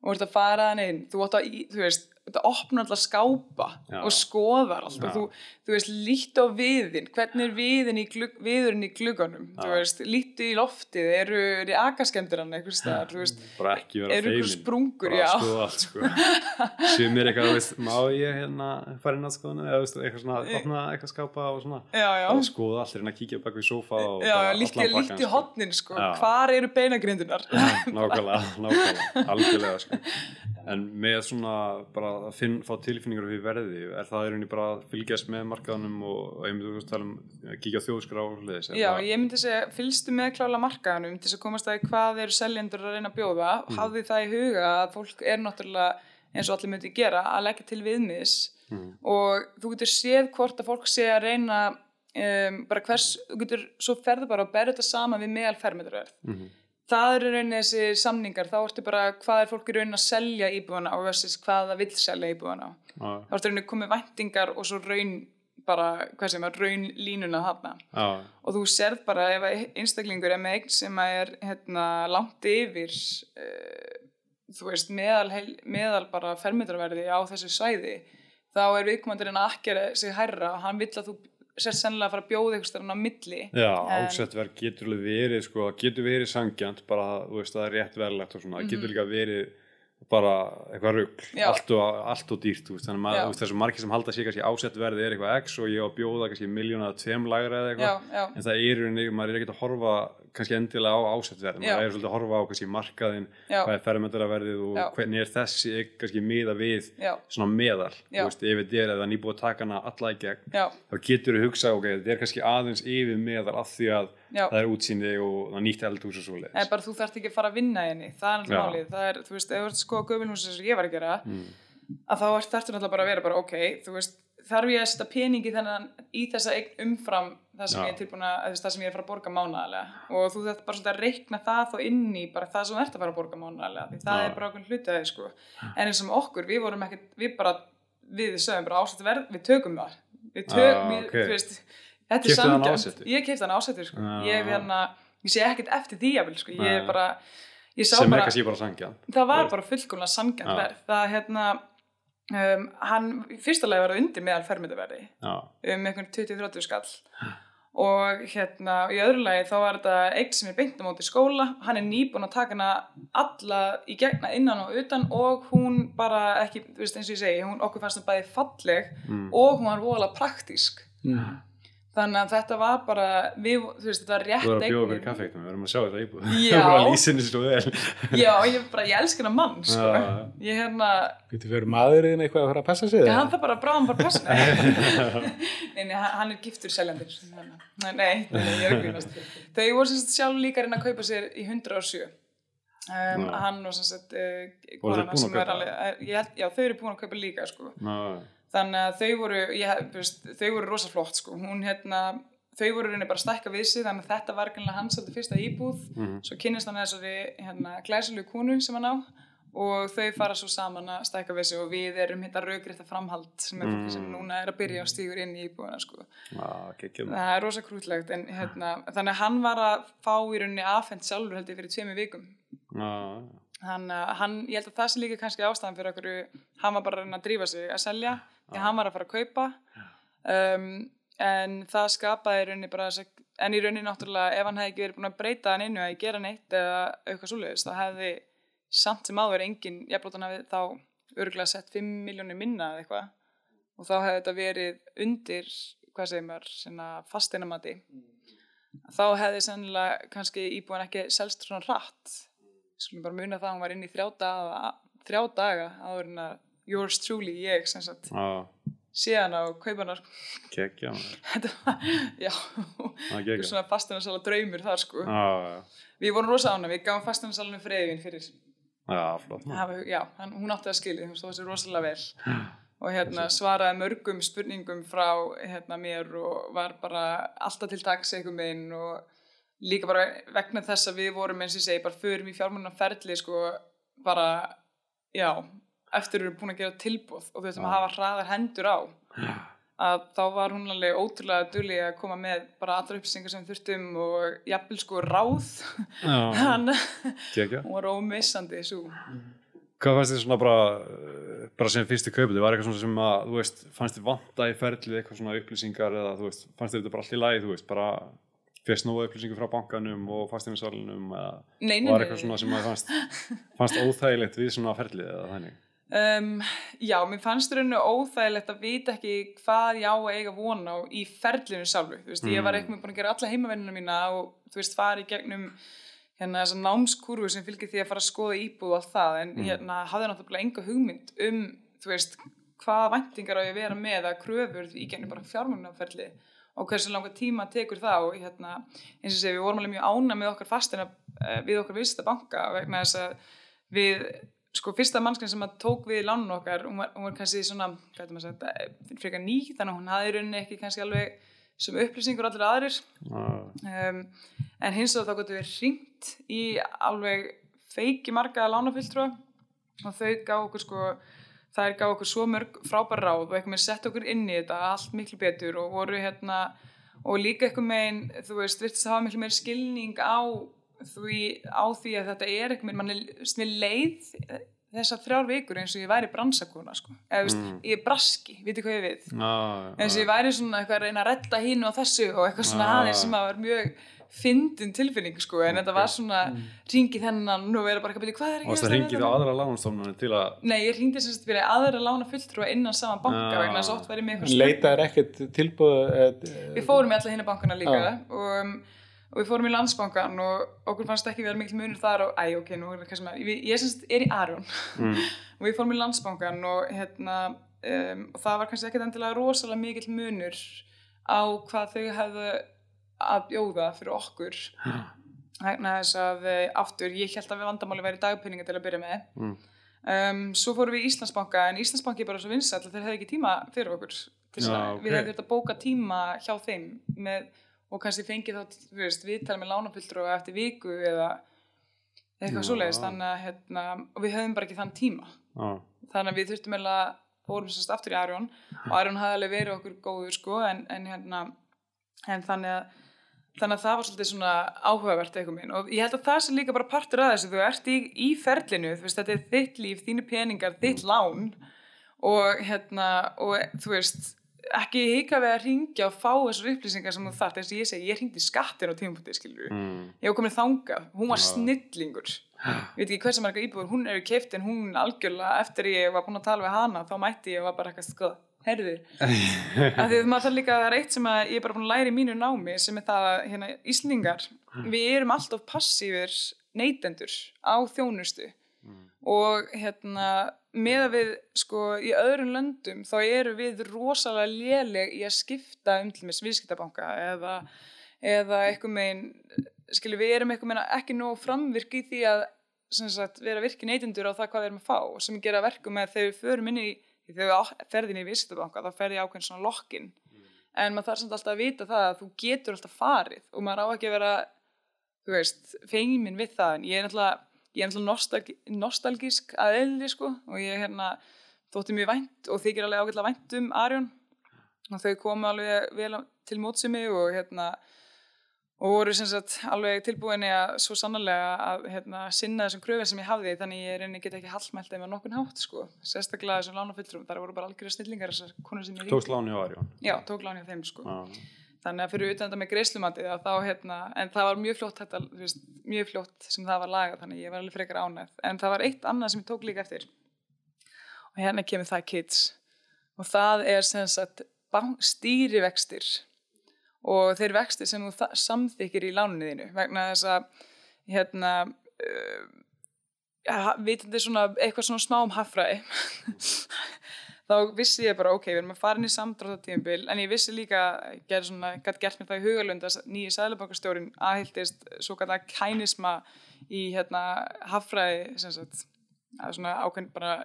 og ert að fara hann inn, þú að, þú veist, þetta opna alltaf skápa Já. og skoðar allt Já. og þú, þú veist, lítt á viðin hvernig er viðin í glugg, viðurinn í glugganum þú Já. veist, lítu í loftið eru, eru akaskemdur hann einhvers staðar, þú veist Eru ykkur sprungur, bara já. skoða allt sko sem er eitthvað, þú veist, má ég hérna fara inn að skoðuna eða þú veist, eitthvað svona opna eitthvað skápa og svona já, bara skoða allt, reyna að kíkja bak við sófa og já, bara líti, allan líti pakkann, hotnin sko, Já. hvar eru beinagrindunar sko. nákvæmlega, nákvæmlega, algjörlega sko. en með svona bara að finn, fá tilfinningar við verði, er það í rauninni bara að fylgjast með markaðanum og, einmitt þú veist tala um að kíkja á þjóðskrá og hliðis Já, ég myndi segja, fylgstu með klála markaðanum til þess að komast að hvað eru seljendur að reyna að bjóða, mm. hafði það í huga að fólk er náttúrulega eins og allir myndi gera að leggja til viðmiðs Mm. og þú getur séð hvort að fólk sé að reyna um, bara hvers, þú getur svo ferðu bara að berja þetta saman við meðal fermetrverð Mhm. Það eru rauninni þessi samningar. Þá ertu bara hvað er fólk í rauninni að selja íbúðana versus hvað það vill selja íbúðana Já, þá ertu rauninni komið væntingar og svo raun bara, hvað sem er, raun línuna þarna. Já, og þú sérð bara ef einstaklingur er með eign sem er hérna, langt yfir uh, þú veist meðal, heil, meðal bara fermetrverði á þessu svæði þá er viðkomandurinn að akkera sig hærra og hann vill að þú sér sennilega að fara að bjóða ykkur stærna á milli. Já ásettverð getur alveg verið sko, getur verið sangjant bara, þú veist, það er rétt verðlegt og svona, það getur líka verið bara eitthvað rugg, Mhm. Allt allt og dýrt, veist, þannig að þessu margir sem halda sig kannski ásett verði er eitthvað x og ég á að bjóða kannski miljóna eða tveim lagra eða eitthvað en það er í rauninni, maður er ekkert að horfa kannski endilega á ásettverð, Já. maður er svolítið að horfa á kannski markaðin, Já. hvað er ferðmyndaraverðið og Já. hvernig er þessi kannski miða við já, svona meðal, þú veist, ef þetta er eða nýbúið að taka hana alla í gegn, þá getur þú hugsa, ok, þetta er kannski aðeins yfir meðal af því að það er útsýni og það nýtt eldhús og svo en bara þú þarft ekki að fara að vinna henni. Það er náttúrulega málið, það er, þú veist, ef þú ert sko gömulhús ég að náttúrulega bara að þú veist þarf ég að setja peningi þennan í þessa umfram það sem Já. ég er tilbúin að, það sem ég er að fara að borga mánaðarlega. Og þú þarft bara svolítið að reikna það þá inn í bara það sem þú ert að fara að borga mánaðarlega því það Já. er bara okkur hlutaði, sko. En eins og okkur, við vorum ekkert, við bara við sögum bara ásett verð, við tökum það. Við tökum, við, ok. þú veist þetta er ásettu? ég kefti hann ásettur, sko. Já. ég, hérna, ég sé ekkert eftir því jafnvel, sko, ég bara ég sem bara, kannski bara sangjant það var bara fullkomlega sangjant Já. verð. Það hérna um, hann, lagi var það undir meðal fermyndaverði um einhvern 20-30 skall og hérna í öðru lagi þá var þetta eitt sem er beint á móti skóla hann er nýbúin að taka hana alla í gegna innan og utan og hún bara ekki, þú veist eins og ég segi hún, okkur fannst hún bæði falleg Mm. og hún var voðalega praktísk Mm. Þannig að þetta var bara við, þú veist þetta var rétt þú verður að bjóða fyrir kaffeiktum, við verðum að sjá þetta íbúð Já. að já, ég, bara, ég elska hennar mann sko. Ég hérna Getur fyrir maðurinn eitthvað að fara að passa sig? Eða? hann það bara bráðum bara passa nei, nei, hann er giftur seljandir nei, nei, nei, ég er að grínast þau voru sem sagt sjálf líka að reyna að kaupa sér í 107 um, hann og sem sagt uh, að ég held, já, þau eru búin að kaupa líka sko. Já, þannig að þau voru ég, veist, þau voru rosa flott sko. hún hérna þau voru reyni bara stækka við sig þannig að þetta var hans svolítið fyrsta íbúð Mhm. svo kynnist hann þessari hérna, glæsilegu konu sem hann á og þau fara svo saman að stækka við sig og við erum hérna raugrétta framhald sem fólki sem núna er að byrja og stígur inn í íbúðina sko. geggjum það er rosa krútlegt en hérna, þannig að hann var að fá í rauninni afhent sjálfur held ég fyrir tveimur vikum já, hann, hann, ég held að það sé líka kannski ástæðan fyrir okkur, hann var bara að reyna að drífa sig að selja, því hann var að fara að kaupa. Um, en það skapaði í rauninni bara en í rauninni náttúrulega ef hann hefði ekki verið búin að breyta hann innu að gera neitt eða eitthvað svoleiðis þá hefði samt sem áður engin, jafnbrotan hafi þá örgulega sett 5 miljónir minna eða eitthvað. Og þá hefði þetta verið undir, hvað segir maður, fasteinamati þá hefði sennilega kannski íbúin ekki selst svona hratt. Skulum bara muna það að hún var inn í þrjá daga, þrjá daga áður en að yours truly, ég sem sagt. Já, sé hana og kaupa hana sko. já. Eitthvað svona fasteinarsala draumur þar sko. Já, við vorum rosa ána, við gáum fasteinarsala friðvin fyrir. Já, flott hafa, já, hann, hún átti að skilja, hún stóð sér rosalega vel. Og hérna svaraði mörgum spurningum frá hérna mér og var bara alltaf til taks einhver meginn og líka bara vegna þess að við vorum eins og ég segi, bara förum í fjármjörnum ferli sko, bara já, eftir eru búin að gera tilbúð og þau þurfum að hafa hraðar hendur á að þá var hún alveg ótrúlega duglega að koma með bara allra upplýsingar sem þurftum og jafnvel sko ráð. Hann, geggjum hún var ómissandi svo Hvað fannst þið svona bara, bara sem fyrst í kaupið, var eitthvað sem að, þú veist, fannst þið vanta í ferlið eitthvað svona upplýsingar eða, þú veist, fannst þið þetta bara allt í lagi, þú veist, bara fyrst nóga upplýsingar frá bankanum og fasteignasalunum eða Nei, nei, var eitthvað svona sem að fannst, fannst óþægilegt við svona ferlið eða þannig? Um, já, mér fannst rauninu óþægilegt að vita ekki hvað ég á að eiga von á í ferlinu sjálfu, þú veist, ég var eitthvað búin að gera alla heimavennina mína og þú veist, fara í gegnum hérna þessa námskurfu sem fylgir því að fara að skoða íbúð og allt það, en hérna hafði náttúrulega enga hugmynd um þú veist, hvaða væntingar á ég að vera með að kröfur í gennum bara fjármögnarferli og hversu langa tíma tekur það. Og hérna, eins og sé, við vorum alveg mjög ána með okkar fastina við okkar sko, fyrsta mannskinn sem að tók við lánun okkar, hún var, hún var kannski svona, hvað er maður að segja, frekar ný, þannig að hún hafði í rauninni ekki kannski alveg sem upplýsingur allir aðrir. Um, en hins vegar þá gotum við ringt í alveg feiki marga lánafylltrúa og þau gá okkur sko þær gá okkur svo mörg frábær ráð og eitthvað með sett okkur inn í þetta allt miklu betur og voru hérna og líka eitthvað megin, þú veist, virtist að hafa miklu meir skilning á því, á því að þetta er eitthvað mann er leið þessar þrjár vikur eins og ég væri bransakona sko, eða veist, ég er braski, viti hvað ég við. Eins og ég væri svona eitthvað að reyna að redda hínu og þessu og eitthvað svona aðeins sem að var mjög fyndin tilfinning sko, en þetta var svona ringið þennan og vera bara eitthvað hvað er Og það ringið á aðra lánstofnunni til að Nei, ég ringdi sem sagt fyrir aðra lána fulltrúa innan sama banka Já. vegna þess að oft væri með leitaður ekkert tilbúð Við fórum í alla hinna bankana líka og, um, og við fórum í landsbankan og okkur fannst ekki vera mikil munur þar og æ, ok, nú er það hvað sem er ég, ég sem sagt er í Aron. Og við fórum í landsbankan og hérna um, og það var kannski ekkert endilega rosalega mikil munur á hvað þau hefðu að bjóða fyrir okkur. Vegna þess að eh, aftur, ég held að við vandamáli væri dagpenninga til að byrja með. Mm. um, svo fórum við í Íslandsbanka en Íslandsbanki er bara svo vinsæll að þeir hefði ekki tíma fyrir okkur. Til þess Já, að ok. við hefðum að bóka tíma hjá þeim með, og kannski fengið þá þú veist, viðtala með lánafylltur og eftir viku eða eitthvað svoleiðist þannig að hérna, og við höfum bara ekki þann tíma. Já, þannig að við þurftum eiginlega fórum sérst aftur í Arjón og Arjón hafði alveg verið okkur góður sko en, en hérna en þannig að þannig að það var svolítið svona áhugavert eitthvað minn og ég held að það sé líka bara partur að þessu þú ert í, í ferlinu, þú veist, þetta er þitt líf þínu peningar, þitt lán og hérna og þú veist, ekki hika við að ringja og fá þessar upplýsingar sem þú þarft. Eins og ég segi, ég ringdi skattin á tímapunkti skilur mm. ég var komin þangað, hún var snillingur. Ég veit ekki hversu marga íbúður hún eru keift en hún algjörlega eftir ég var búin að tala við hana þá mætti ég og var bara eitthvað sko heyrðu, af því að maður þarf líka það er eitt sem ég er bara búin að læra í mínu námi sem er það að hérna, Íslingar við erum alltaf passífir neytendur á þjónustu. Og hérna með að við sko í öðrum löndum þá eru við rosalega léleg í að skipta um til með viðskiptabanka eða, eða eitthvað megin skilur við erum eitthvað megin ekki nóg framvirk í því að sagt, vera virki neytendur á það hvað við erum að fá sem gera verkum með þegar við förum inn í þegar við á- ferð inn í viðskiptabanka þá ferði ákveðin svona lokkin en maður þarf samt alltaf að vita það að þú getur alltaf farið og maður á ekki að vera þú veist, feimin við það. En ég er náttúrulega, ég er náttúrulega nostalgísk að eðli sko og ég hérna þótti mjög vænt og þykir alveg ágætlega vænt um Arjón og þau komu alveg vel til mótsimi og hérna og voru sem sagt alveg tilbúinni að svo sannarlega að hérna, sinna þessum kröfum sem ég hafði þannig ég reyni get ekki hallmælt þeim að nokkun hátt sko. Sérstaklega þessum lánafulltrum, þar voru bara algjörða snillingar þessar konur sem ég Tókst láni á Arjón Já, tók lán hjá þeim sko. Já, þannig að fyrir utan þetta með greiðslumatið þá hérna, en það var mjög fljótt þetta, veist, mjög fljótt sem það var lagað þannig ég var alveg frekar ánægð. En það var eitt annað sem ég tók líka eftir. Og hérna kemur það kids. Og það er sem sagt stýrivextir. Og þeir vextir sem þú samþykir í lánuðinu vegna þess að hérna uh, ja, vitandi svona eitthvað svona smá um hafraði þá vissi ég bara, ok, við erum að fara inn í samdráttartímabil, en ég vissi líka gæti gert mér það í hugalund að nýji sæðlabankastjórin aðhildist svo gæti kænisma í hérna hafraði sem sagt, svona ákveðin bara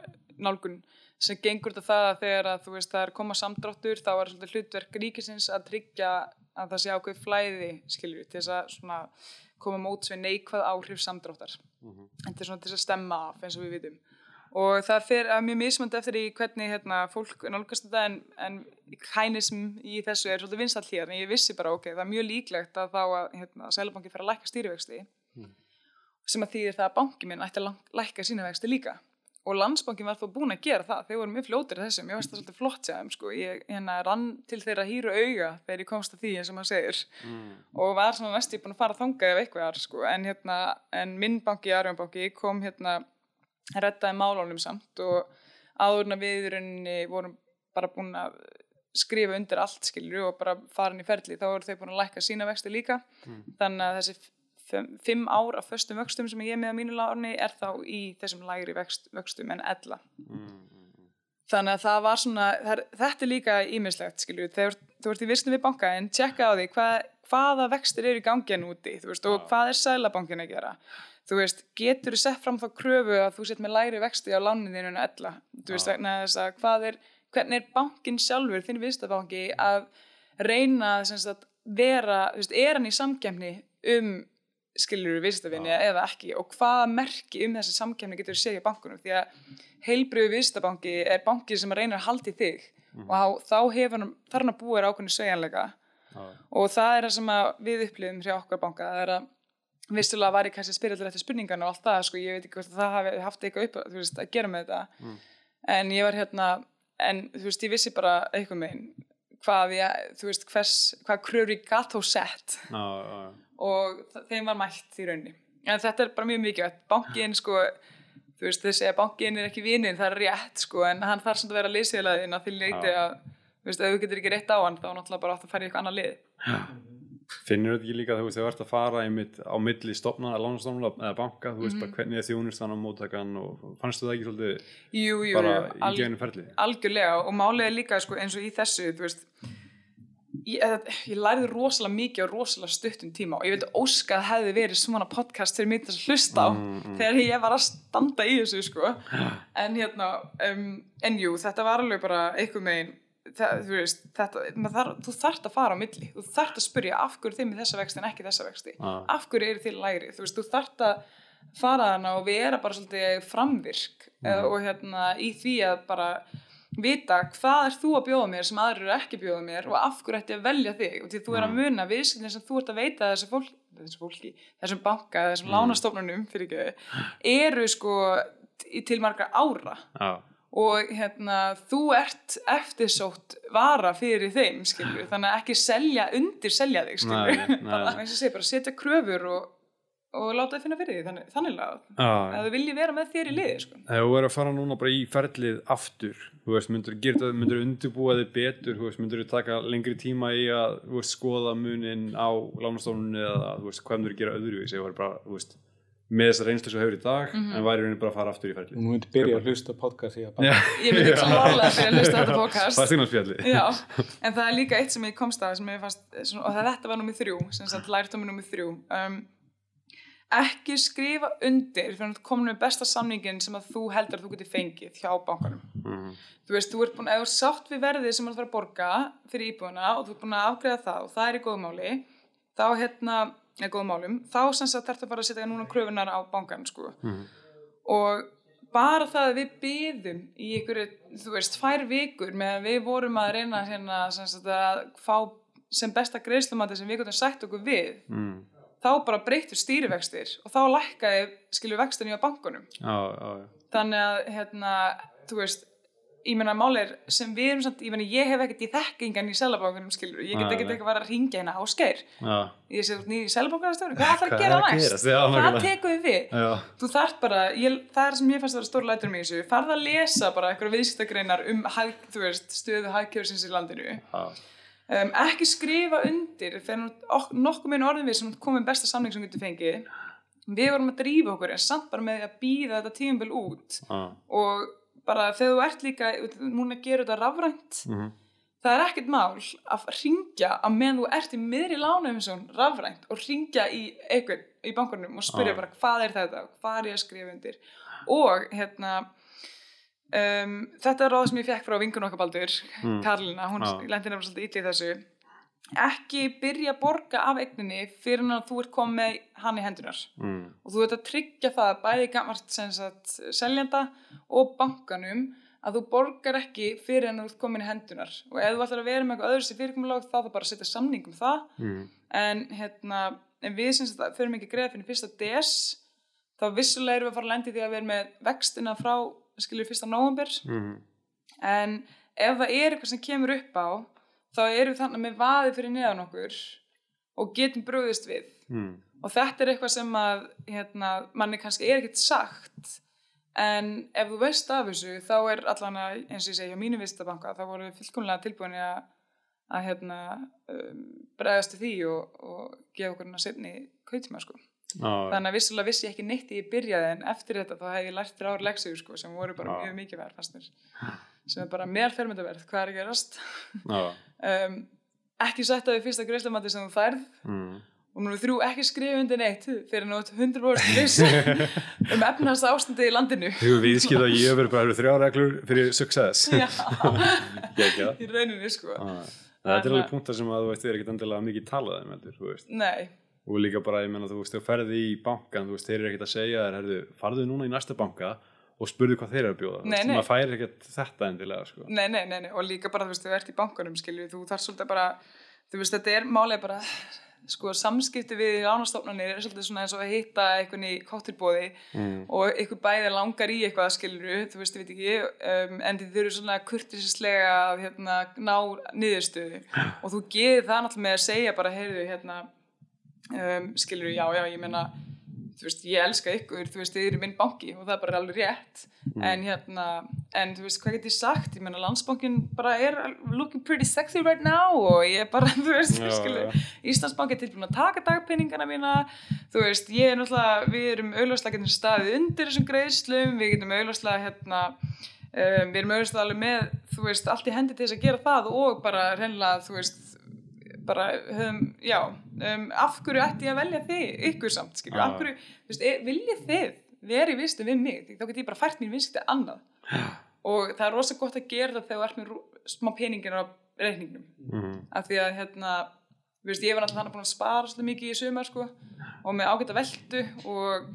nálgun sem gengur þetta það að þegar að þú veist það er koma samdráttur þá er hlutverk ríkisins að tryggja að það sé ákveð flæði við til þess að svona koma móts við neikvað áhrif samdráttar. En til svona til þess að stemma af eins og við vitum og það fer að mjög mismönd eftir í hvernig hérna, fólk nálgast þetta en, en hænism í þessu er svolítið vinsall hér. En ég vissi bara ok, það er mjög líklegt að þá að hérna, Sælabanki fer að lækka stýrivexti sem að þýðir það að banki minn ætti að lækka sína vexti líka. Og landsbankin var þó búin að gera það. Þeir voru mjög fljótir þessu, mér finnst það svolítið flott sér sko. ég hérna, rann til þeirra hýru auga þegar ég komst að því eins og maður segir. Og var svona næstu búin að fara þangað ef eitthvað er sko. en, hérna, en minn banki, Arjónbanki, kom hérna reddaði málunum samt og áður en að við rauninni vorum bara búin að skrifa undir allt skilur og bara farin í ferli þá voru þau búin að lækka sína vexti líka. Þannig að þessi fimm, ár af föstum vöxtum sem ég er með á mínu láni er þá í þessum lægri vext, vöxtum en ella. Þannig að það var svona það þetta er líka ímislegt skilju þegar þú ert í vissinu við bankaðin tjekka á því hvað, hvaða vextir eru í gangi en úti veist, og hvað er sælabankin að gera þú veist, getur þú sett fram þá kröfu að þú sett með læri vexti á lánin þínu en ella, þú veist, vegna þess að hvað er, hvernig er bankin sjálfur þinn viðstabanki að reyna sagt vera, þú veist, er hann í samkemni um skilur við viðstafinni eða ekki? Og hvaða merki um þessi samkemni getur þú segja bankunum? Því að heilbriðu viðstabanki er banki sem reynir að haldi þig og á, þá hefur hann, að búa þér ákveðinu sveigjanleika. Og það er það sem að við upplifum hjá okkar banka það er að vissulega var ég kannski að spyrja allir eftir spurningarna og allt það, sko, ég veit ekki hvort það hafi haft eitthvað upp veist, að gera með þetta. En ég var hérna, en þú veist, ég vissi bara eitthvað megin hvað ég, þú veist, hvers, hvað kröfur ég gat þó sett. Já, já, já. og þeim var mætt í rauninni. En þetta er bara mjög mikið bankin sko þú veist þau segja bankin er ekki vinnin það er rétt sko en hann þarf samt að vera að því leiti Já. að þú veist ef þú getur ekki rétt á hann þá náttúrulega bara átt að fara í eitthvað annað lið Finnur þetta ekki líka þú veist, þegar þú ert að fara einmitt á milli stofna, lánastofna eða banka, þú veist bara hvernig er þjónustan á móttakan og fannstu það ekki svolítið jú, jú, bara jú, í gegnum ferli? algjörlega. Og er líka sko eins og í þessu þú veist ég, ég lærði rosalega mikið og rosalega stuttum tíma og ég veit óska að hefði verið svona podcast fyrir mig til að hlusta á þegar ég var að standa í þessu sko. En hérna um, en jú, þetta var alveg bara einhver megin það, þú veist, þetta, þarf, þú þarft að fara á milli. Þú þarft að spyrja af hverju þið með þessa vexti en ekki þessa vexti? Ah. af hverju eru þið læri, þú veist, þú þarft að fara hana og vera bara svolítið framvirk mm. og hérna í því að bara vita hvað er þú að bjóða mér sem aðrir eru ekki að bjóða mér og af hverju ætti að velja þig? Og því þú er að muna viðskiptin sem þú ert að veita þessu fólk, þessu fólki, þessum banka þessum mm. lánastofnunum fyrir ekki eru sko til marga ára. Já, og hérna þú ert eftirsótt vara fyrir þeim skilju, þannig að ekki selja undir selja þig bara eins og segja setja kröfur og, og láta þið finna fyrir því. Þannig, þannig að að þau vilji vera með þér í liði sko. Þegar þú er að fara núna bara í ferlið aftur, þú veist, myndur þú undirbúa þig betur, þú veist, myndur þú taka lengri tíma í að, veist, skoða munin á lánastofnunni eða, þú veist, hvað myndur þú gera öðruvísi, þú veist, bara, þú veist, með þessar reynslu sem hefur í dag, en væri raunin bara að fara aftur í ferlið. Nú myndi byrja að hlusta podcast að ég myndi klálega fyrir að hlusta á þetta podcast. Það er stignarspjalli. Já, en það er líka eitt sem ég komst að sem ég fannst, og það, þetta var nummið þrjú sem sagt lærtómi nummið þrjú. Um, ekki skrifa undir fyrir að koma með besta samningin sem að þú heldur að þú getur fengið hjá bankanum. Mhm. þú veist, þú ert búin, þú ert sátt við verðið sem að fara að borga fyrir íbúðuna og þú ert búin að afgreða það og það er í góðmáli þá eða sem sagt þarftu bara að setja núna kröfunar á bankan sko og bara það að við byðum í einhverju, þú veist, tvær vikur með að við vorum að reyna hérna, sem sagt, að fá sem besta greiðslumandi sem við gotum sagt okkur við Mm. þá bara breytur stýrivextir og þá lækkaði skilur vextin í á bankunum Já, já, já. þannig að hérna, þú veist ég meina máli er sem við erum samt, ég meina ég hef ekkert í þekkingan í selabankunum skilur, ég get ekkert eitthvað að ringja hérna áskeir Já, ég sé út nýri selabankunarstjóri, hvað ætlar að gera er næst? hvað tekum við við? Já, þú þarft bara, ég, það er sem ég fannst að vera stór lætur í þessu, farð að lesa bara eitthvað viðskiptagreinar um þú veist, stöðu hagkjörsins í landinu. Um, ekki skrifa undir fyrir ok- nokkuð minn orðin við sem komum besta samning sem við getum fengið. Við vorum að drífa okkur en samt bara með að býða þetta tíumbil út. Já. og bara þegar þú ert líka núna gerur þetta rafrænt Mhm. það er ekkert mál að ringja að meðan þú ert í miðri lánum rafrænt og ringja í einhvern í bankunum og spyrja Já. bara hvað er þetta hvað er ég að skrifa undir og hérna um, þetta er ráð sem ég fekk frá vingun okkar baldur Mm. Karlina, hún Já. lendi nefnilega svolítið illa í þessu ekki byrja að borga af eigninni fyrir en að þú ert komið með hann í hendunar Mm. og þú ert að tryggja það bæði sagt seljanda og bankanum að þú borgar ekki fyrir en þú ert komin í hendunar og ef þú ætlar að vera með eitthvað öðru sem fyrirkomulag þá það bara að setja samning um það Mm. en hérna en við sem sagt förum ekki greið fyrir fyrsta des þá vissulega erum við að fara að lendi því að erum með vextina frá skilur fyrsta nóvambir Mm. en ef það er eitthvað sem kemur upp á þá við þannig með vaði fyrir neðan okkur og getum brugðist við Mm. og þetta er eitthvað sem að hérna, manni kannski er ekkert sagt en ef þú veist af þessu þá er allan að, eins og ég segi hjá mínu vistabanka, þá voru við fullkomlega tilbúin að, að hérna, um, bregðast til því og, og gefa okkur hana setni kautíma sko. Já. þannig að vissulega vissi ég ekki neitt í byrjaði en eftir þetta þá hef ég lært þrjár leksíur sko, sem voru bara Já. mjög mikið verð fannst mér sem er bara meðal fermyndaverð hvað er að gerast Já. um, ekki sætta við fyrsta greiðslamati sem þú færð Mm. og númer þrjú ekki skrifa undir neitt fyrir nátt 100% viss um efnast ástandi í landinu Þú viðskipt að ég verður bara þrjá reglur fyrir success. Já, í rauninni sko Þetta er alveg punktar sem að þú veist, þið er ekkert endilega mikið talað um heldur, þú veist. Nei, Og líka bara, ég menna, þú veist, þú ferði í bankan, þú veist, þeir eru ekkert að segja þér, herðu, farðu núna í næsta banka og spurðu hvað þeir eru að bjóða. þú Nei, veist, nei. Maður færi ekkert þetta endilega, sko. nei, nei, nei, nei. og líka bara þú veist, þú ert í bankanum skilju, þú þarf svolítið bara þú veist, þetta er málið bara sko, samskipti við lánastofnanir er svolítið svona eins og að hitta einhvern í káttilbóði Mm. og einhver bæði langar í eitthvað skilju, þú veist, ég veit ekki um, en þið þurfum svona kurtisislega að hérna, ná niðurstöðu og þú gerir það náttúrulega með að segja bara, heyrðu, hérna um, skilur já, já, ég meina þú veist, ég elska ykkur, þú veist, þið eru minn banki og það er bara alveg rétt. En hérna, en þú veist, hvað get ég sagt? Ég meina, landsbankin bara er looking pretty sexy right now og ég bara, þú veist, Já, skilur já. Íslandsbanki er tilbúin að taka dagpenningana mína. Þú veist, ég er náttúrulega við erum auðvarslega getum staðið undir þessum greiðslum, við getum auðvarslega hérna um, við erum auðvarslega alveg með þú veist, allt í hendi til þess að gera það og bara reynilega, þú veist bara höfum, já um, af hverju ætti ég að velja þig, ykkur samt skilju, Já. af hverju, þú veist, viljið þið verið vistu við mig, þá get ég bara fært mín viðskipti annað. Og það er rosa gott að gera það þegar þú ert með smá peningin á reikningnum. Mm. af því að hérna þú veist, ég var alltaf hann búin að spara svolítið mikið í sumar sko, og með ágæta veldu og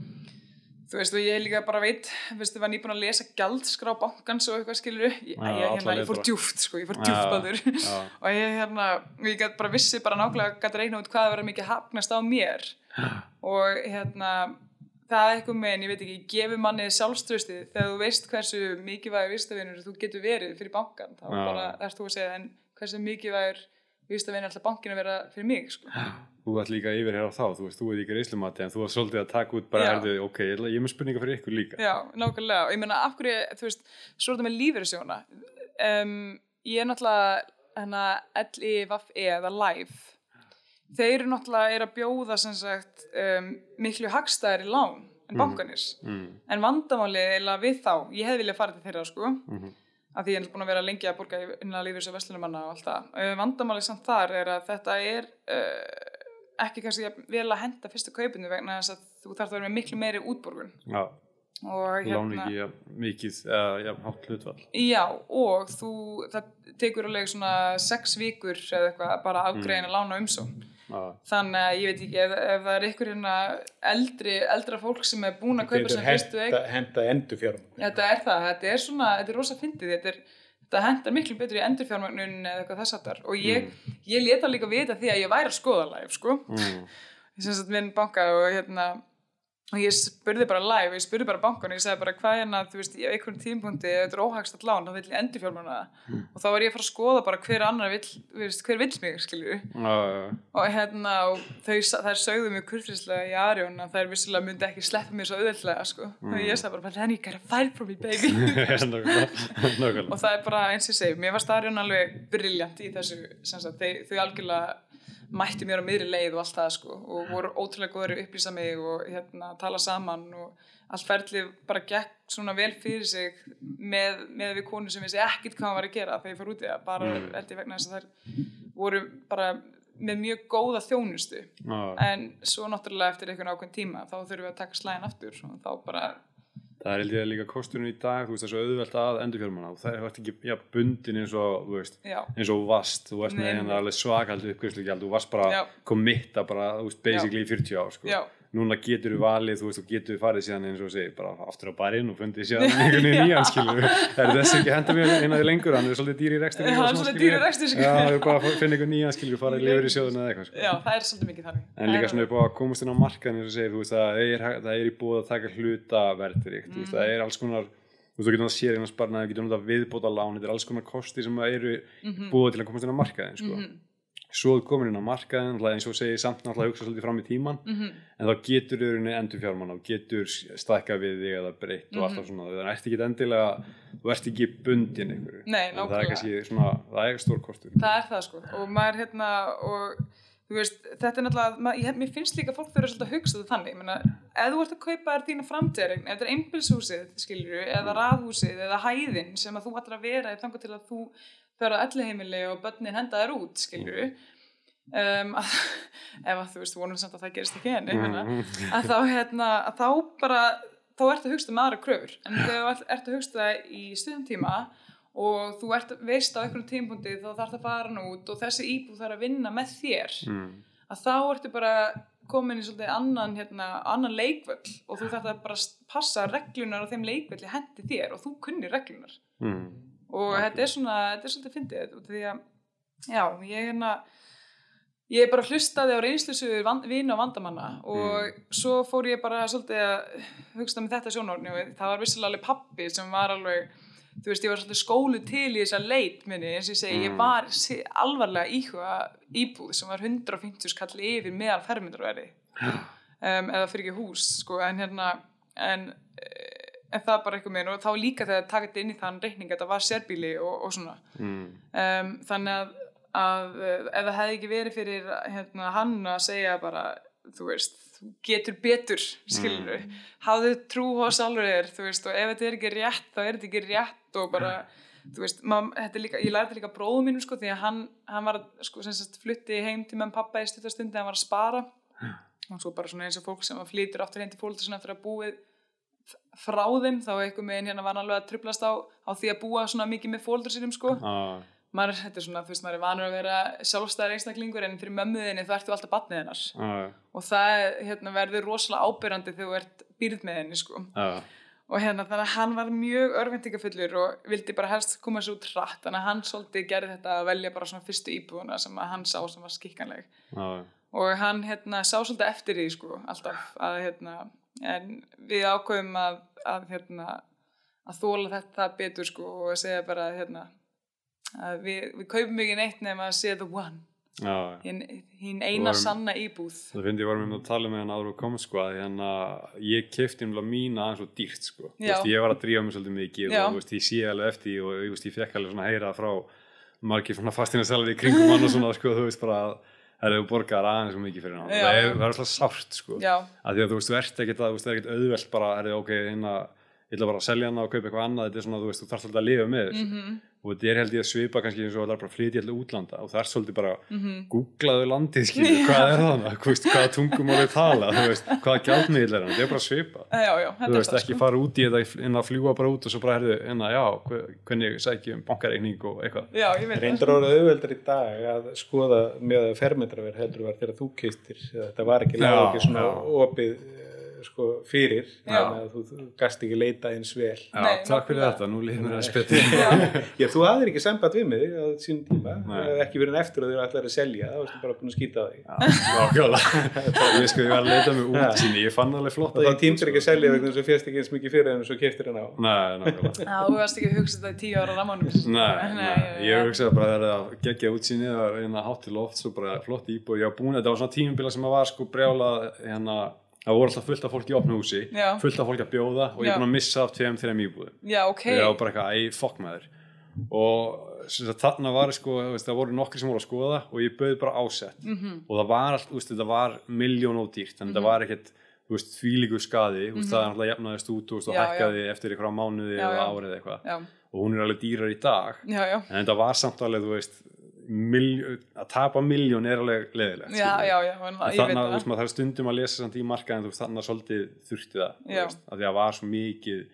þú veist, og ég líka bara veit veist, ég var nýbúin að lesa gjaldskrá bankans og eitthvað skilur ég, ég, Já, hérna, ég fór djúft, sko, ég fór djúft að þur já. og ég hérna, ég gæti bara vissi bara nákvæmlega gæti reikna út hvað verið mikið hafnast á mér. Og hérna það er eitthvað með, en ég veit ekki, gefur manni sjálfströstið þegar þú veist hversu mikilvægur vistavinur þú getur verið fyrir bankan þá bara ert þú að segja en hversu mikilvægur vistavinur alltaf bankin að vera fyrir mig sko. Þú ætti líka yfir hér á þá, þú veist, þú er ekki reynslumati en þú var svolítið að taka út bara, herðu, ok, ég, er með spurninga fyrir ykkur líka. Já, nákvæmlega, og ég meina af hverju, þú veist, svo er þetta með lífeyrissjóna um, ég er náttúrulega hérna LIVE eða LIVE þeir eru náttúrulega er að bjóða sem sagt um, miklu hagstæðari lán en bankanir Mm. en vandamálið er við þá, ég hefði viljað fara til þeirra sko, Mhm. Af því ég er búin að vera lengi að borga innan lífis og veslunumanna og allt það uh, vandamálið samt þar er að þetta er uh, ekki kannski vel að henda fyrstu kaupinu vegna þess að þú þarf að vera með miklu meiri útborgun Já, og ekki ja, mikið, eða ja, hátt hlutvall. Já, og þú, það tekur alveg svona sex vikur eða eitthvað bara að afgreiðin að lána umsón. Já, Þannig að ég veit ekki, ef, ef það er ykkur hérna eldri, eldra fólk sem er búin að kaupa sem fyrstu eign, henda, henda endur fjármagn þetta er það, þetta er svona, þetta er rosa fyndið, þetta þetta hendar miklu betur í endurfjármagnun eða eitthvað þess aftar og ég, ég leta líka vita því að ég væri að skoða live, sko, mm. sem sagt minn banka og hérna, og ég spurði bara live, ég spurði bara bankan og ég sagði bara hvað hérna, þú veist, í einhvern tímpunkti ef þetta er óhagst lán, þá vill ég endur fjármána og þá var ég að fara að skoða bara hver annar vill, veist, hver vill mig, skilju já, og hérna, og þau, þær sögðu mig kurfrislega í Arjón að þær vissilega myndi ekki sleppa mér svo auðveldlega, sko. Og ég sagði bara, but then you gotta fight for me, baby. Og það er bara eins og ég segi, mér var Arjón alveg briljant í þessu, sem sagt, þau, þau algjörlega mætti mér á miðri leið og allt það sko og voru ótrúlega góður að upplýsa mig og hérna tala saman og allt ferlið bara gekk svona vel fyrir sig með, með við konu sem vissi ekkit hvað hann var að gera þegar ég fór út í það bara Mm. held ég vegna þess að þær voru bara með mjög góða þjónustu Já, en svo náttúrulega eftir einhvern ákveðn tíma þá þurfum við að taka slæðin aftur og þá bara það er ég líka kosturinn í dag, þú veist, það er svo auðvelt að endur fjármanna og það er ekki, já, bundin eins og, þú veist, eins og þú varst, þú Nei, með hérna alveg svakaldi uppgjörslugjald, þú varst bara veist, basically í 40 ár, sko. Núna getur þú valið, þú veist, þú getur farið síðan eins og þú segir, bara aftur á barinn og fundið síðan einhvern veginn nýjan, skilur Það er þess ekki að henda mér eina því lengur, hann er svolítið dýri rekstur Hann er svolítið dýr í rekstri, sko. Já, er bara finna einhvern nýjan, skilur, farið lifur í sjóðuna eða eitthvað, sko. já, það er svolítið mikið þannig. En líka svona upp á að komast inn á markaðin eins og segir, þú veist, það er, það er í búið að taka hluta verðtrykt, þú getur náttúrulega sér einhvern sparnað, þú getur náttúrulega viðbóta lán, þetta er alls konar kosti sem eru búið til að komast inn á markaðin, sko. Svo komin inn á markaðin, eins og segir samt náttúrulega hugsa svolítið fram í tíman, en þá getur rauninni endur fjármann og getur stækka við þig eða breytt og alltaf svona, þannig að ert ekki endilega, þú ert ekki bundin einhverju. Nei, Það er kannski svona, það er stór kostur. það er það sko. Og maður hérna og þú veist, þetta er náttúrulega ég, mér finnst líka fólk þurfa svolítið að hugsa þetta þannig. Menna, ef þú ert að kaupa þér þína framtíðaregn ef þetta er einbilshúsið, skilur eða raðhúsið, eða hæðin sem að þú ætlar að vera þangar til að þú fer á elliheimili og börnin henda þér út skilur um, að, ef að þú veist, vonum samt að það gerist ekki henni mm. að þá hérna, að þá bara þá ertu að hugsa um aðra kröfur en þegar þú ert- ert að hugsa það í stuðum tíma og þú ert, veist á einhverjum tímpundi þá þarf það að fara hann út og þessi íbúð þarf að vinna með þér mm. að þá ertu bara komin í svolítið annan, hérna, annan leikvöll og þú þarf að bara passa reglunar á þeim leikvölli hendi þér og þú kunni reglunar Mm. Og þetta er svona, þetta er svolítið fyndið því að, já, ég hérna ég bara hlustaði á reynslusugur vina og vandamanna og svo fór ég bara svolítið að hugsta með þetta sjónórni og það var vissilega alveg pappi sem var alveg þú veist, ég var svolítið skólu til í þessa leit minni, eins og ég segi, ég var alvarlega íhuga íbúð sem var 150 skall yfir meðal fermyndarverði um, eða fyrir ekki hús sko, en hérna en, en það bara eitthvað meina og þá líka þegar taka þetta inn í þann reikning að þetta var sérbíli og, og svona Mm. um, þannig að, að eh, ef það hefði ekki verið fyrir hérna, hann að segja bara þú veist, þú getur betur skilur mm. hafðu trú sjálfur þér þú veist, og ef þetta er ekki rétt þá er þetta ekki rétt og bara þú veist, mað, þetta er líka, ég lærði líka bróðu mínum sko, því að hann, hann var sko, sagt, flutti heim til með pappa í stuttarstundi hann var að spara og svo bara eins og fólk sem flytur aftur heim til fólk eftir að búið frá þeim þá eitthvað með hérna var alveg að trublast á, á því að búa svona mikið með fóldur sínum sko Ah. maður, þetta er svona, þú veist, maður er vanur að vera sjálfstæðar einstaklingur en fyrir mömmuðinni þá ertu alltaf batnið hennar Ah. og það hérna, verður rosalega ábyrrandi þegar þú ert býrð með henni sko. Ah. og hérna þannig að hann var mjög örvendingafullur og vildi bara helst koma sér út hratt þannig að hann svolítið gerði þetta að velja bara svona fyrstu íbúðuna sem hann sá sem var skikkanleg og hann hérna sá svolítið eftir því sko alltaf að hérna en við ákveðum að, að hérna að þóla þetta betur sko og að segja bara hérna að við, við kaupum ekki neitt nema að sé the one. Hinn, hinn eina sanna íbúð. Það finnst ég var með að tala með hann áður og kom sko að hérna ég kefti um mína aðeins og dýrt sko. Veist, ég var að drífa mig svolítið mikið og veist, ég sé alveg eftir og veist, ég fekk alveg svona að heyra frá margir svona fastina selvi kringum hann og svona sko þú veist bara að það eru borgar aðeins svo mikið fyrir hann það er, það er alltaf sárt sko. Að því að þú veist, þú ert ekkert að, þú veist, það er ekkert auðvelt bara, er þið ok, hérna ég ætla bara að selja hana og kaupa eitthvað annað, þetta er svona, þú veist, þú þarfst alltaf að lifa með þessu. Mhm. Og þetta er held ég að svipa kannski eins og það er bara að flytja alltaf útlanda og það er svolítið bara, Mhm. googlaðu landið skilur, hvað er það, veist, hvaða tungumál er tala, veist, hvaða gjaldmiðl er hann? Þetta er bara svipa, já, já, þú þetta veist, það ekki sko fara út í þetta en að fljúa bara út og svo bara herðu, en að já, hve- hvernig sækjum bankareikning og eitthvað. Já, ég veit Reyndar orðið auðveldar í dag að skoða með fermetraverð heldur var þegar þú keistir þetta var ekki Já, lág ekki svona já. opið sko, fyrir Já. þannig að þú, þú gast ekki leita eins vel. Já, Nei, takk fyrir þetta, nú líður mér að spytta Já, þú hafðir ekki samband við mig á sín tíma, ekki verið en eftir að þau ætlaði að selja, þá varstu bara búin að skýta á því. Nákvæmlega. Ég sko, ég var að leita með útsýni, ég fann alveg flott og þá tímtur ekki að selja vegna þess að fjast ekki eins mikið fyrir en svo keftir hann á Nei, nákvæmlega. Já, þú varst ekki að að það að það að það voru alltaf fullt af fólki í opnu húsi, Já. fullt af fólki að bjóða og ég Já. er búin að missa af tveim, þreim íbúðum. Já, ok. Ég var bara eitthvað, æ, fokk með þér og sem sagt, þarna var sko, þú veist, það voru nokkri sem voru að skoða og ég bauð bara ásett Mhm. og það var allt, þú veist, þetta var miljón og dýrt, þannig þetta var ekkert þú veist, þvílíku skadi, þú veist, það er alltaf jafnaðist út þú veist, og Mhm. Já, hækkaði eftir á mánuði Já, eða já. árið eða eitthvað. Já, og hún er alveg dýrar í dag. Já, já. En þetta var samt alveg, þú veist að tapa miljón er alveg leðilegt Já, já, já, en, þannig að það. þarf stundum að lesa samt í markaðin, veist, þannig að svolítið þurfti það, veist, að því að var svo mikið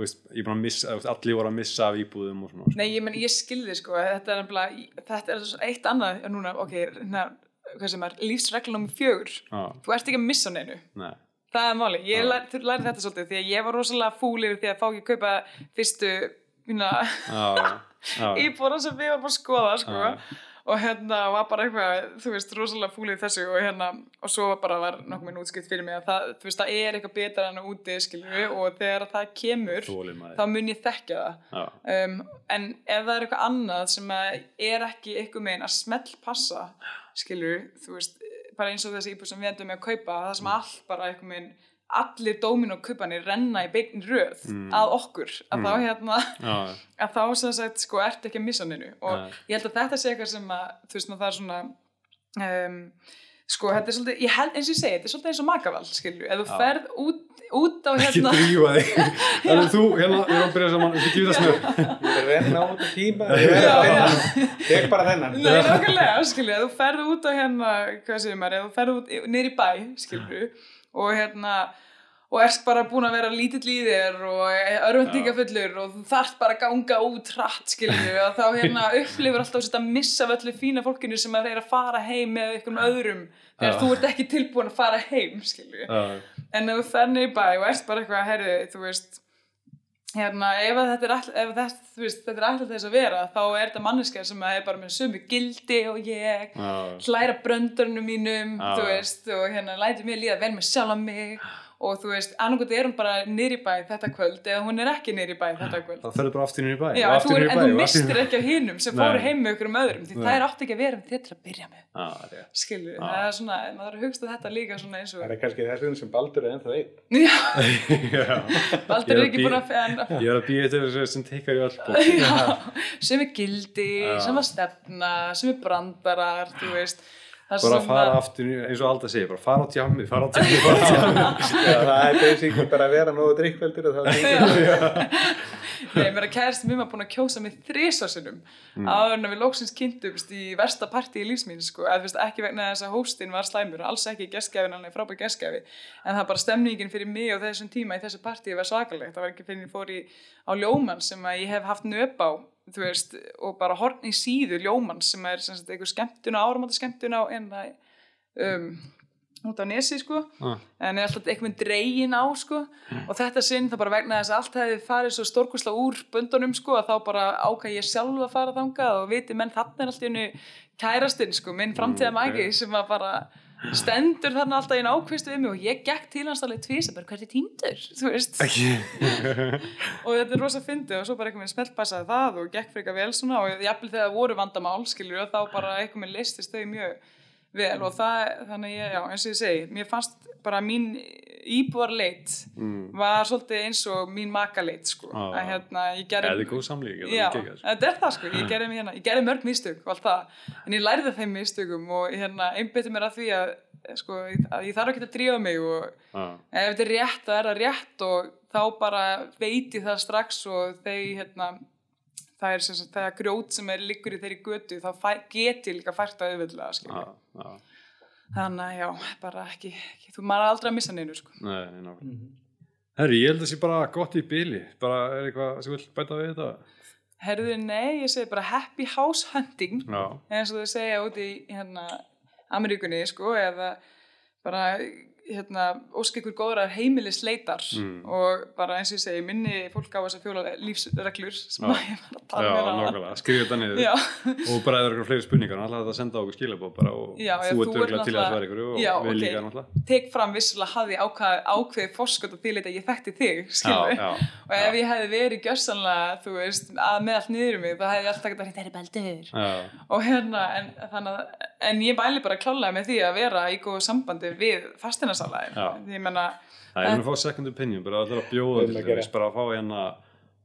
veist, er missa, allir voru að missa af íbúðum svona, nei, ég, men, ég skilði sko Þetta er nefnilega, þetta er eitt annað núna, ok, hérna, er lífsreglum fjögur. Já, Þú ert ekki að missa neinu. Nei, Það er máli, ég lær, þú lærði þetta svolítið því að ég var rosalega fúl yfir því að fá ekki að kaupa fyrstu mína íbúra sem við varum að skoða sko. Og hérna var bara eitthvað þú veist, rosalega fúl í þessu og hérna og svo bara var nokkuð minn útskipt fyrir mig að það, þú veist, það er eitthvað betra en að úti skilju og þegar það kemur þólimaði, þá mun ég þekkja það. Um, en ef það er eitthvað annað sem er ekki eitthvað megin að smell passa skilur, þú veist bara eins og þessi íbúð sem við endum með að kaupa það sem allt bara eitthvað megin allir dómin og kaupanir renna í beitin röð að okkur, að þá hérna já, að þá sem sagt sko ert ekki að missa neinu. Og Nei. ég held að þetta sé eitthvað sem að þú veist maður það er svona um, sko, þetta er svolítið, ég held, eins og ég segi, þetta er svolítið eins og makaval, skilju, ef þú ferð út, út á ekki hérna, drífa þig þannig að þú, hérna, við erum að byrja saman við gefum það smjör. Ég er að reyna á þetta tíma. Ég er að reyna Tek bara þennan. Nei, nákvæmlega, skilju, ef þú ferð út á hérna, hvað og hérna, og erst bara búin að vera lítill í þér og örvendingafullur og þú þarft bara að ganga út hratt, skilju, og þá hérna upplifur alltaf þetta að missa af öllu fína fólkinu sem er að fara heim með einhverjum öðrum þegar Já. þú ert ekki tilbúin að fara heim, skilju. En þú í bæ og ert bara eitthvað, herri, þú veist, hérna, ef að þetta er er alltaf þess að vera, þá er þetta manneskja sem er bara með sömu gildi og ég, hlæra bröndurinn mínum, veist, og hérna lætur mér líða vel með sjálfa mig og þú veist, annarkot er hún bara í bæ þetta kvöld eða hún er ekki í bæ þetta kvöld. þá ferðu bara aftur inn í bæ Já, og en aftur þú, er, en bæ þú niður í bæ. ekki af hinum sem fóru heim með ykkur um öðrum því Nei. það er átt ekki að vera um þér til að byrja með Já, rétt. skilur, Já. það er svona, maður þarf að hugsta þetta líka svona eins Það og er kannski þess vegna sem Baldur er ennþá einn Já, Já. Baldur er ekki búin að en, ég er að býja þess sem teikar í Já, sem er gildi, sem er stefna, sem er brandarar, þú veist. Það bara að fara aftur í- eins og Alda segir bara fara á tjammi, fara á tjammi, fara á tjammi Já, það er basically bara að vera nógu drikkveldur og það er Nei, mér að kærasti mér var búin að kjósa mig þrísvarsinum mm. áður en að við lóksins kynntumst í versta partí í lífsmín, sko, eða þú veist, ekki vegna þess að hóstinn var slæmur, alls ekki gestgæfin, alveg frábær gestgæfi, en það bara stemningin fyrir mig og þessum tíma í þessu partí var svakalegt, það var ekki fyrir ég fór í á ljómann sem að ég hef haft nöp á, þú veist, og bara horn í síðu ljómann sem er sem sagt einhver skemmtun á áramáttu skemmtun á en það um, út á nesi sko Ah. en er alltaf einhvern dregin á sko og þetta sinn það bara vegna þess að allt hefði farið svo stórkursla úr böndunum sko að þá bara ákvað ég sjálf að fara þangað og viti menn þarna er alltaf einu kærastinn sko, minn framtíða Mm, ok. mæki sem að bara stendur þarna alltaf einu ákvist við mig og ég gekk til hans alveg tvís bara hvert er týndur, þú veist. Og þetta er rosa fyndið og svo bara einhvern veginn smeltpassaði það og gekk frekar vel svona og jafnvel þegar það voru vandamál skilur og þá bara einhvern veginn listist þau mjög vel og það, þannig ég, já, eins og ég segi mér fannst bara mín íbúarleit Mm. var svolítið eins og mín makaleit sko. Já. að hérna, ég gerði eða góð samlík Já, þetta er það sko, ég gerði, mig hérna, ég gerði mörg mistök og allt það, en ég lærði þeim mistökum og hérna, einbytti mér að því að, sko, að ég þarf ekki að drífa mig og ef þetta er rétt, það er það rétt og þá bara veit ég það strax og þeir, hérna, það er sem sagt, það er grjót sem er liggur í þeirri götu, þá fæ, get ég líka fært að auðvitað, skilja. Þannig að já, bara ekki, ekki þú maður aldrei að missa neinu, sko. Nei, nei, nákvæmlega. Herri, ég held að það sé bara gott í bíli bara er eitthvað sem vil bæta við þetta Herðu, nei, ég segi bara happy house hunting, Já, eins og þau segja út í, hérna, Ameríkunni, sko, eða bara, hérna, ósk ykkur góðrar heimilisleitar Mm. og bara eins og ég segi, minni fólk á þess að fjóla lífsreglur sem Já. að ég var að tala með hana. nákvæmlega, skrifa þetta niður Já. og bara eða eitthvað fleiri spurningar alltaf þetta að senda okkur skilabóð bara og Já, þú ert örgulega til að svara ykkur og við ok. líka náttúrulega tek fram vissulega hafði ákvað, ákveðið fórskot og að ég þekkti þig, og ef ég hefði verið gjörsanlega, þú veist, að með allt niður um mig, þá hefði ég alltaf gett að Þetta er baldur. já, og hérna, en, þannig að en ég bæli bara klálega með því að vera í góðu sambandi við menna, það er að fá second opinion bara að bjóða til þess bara að fá hérna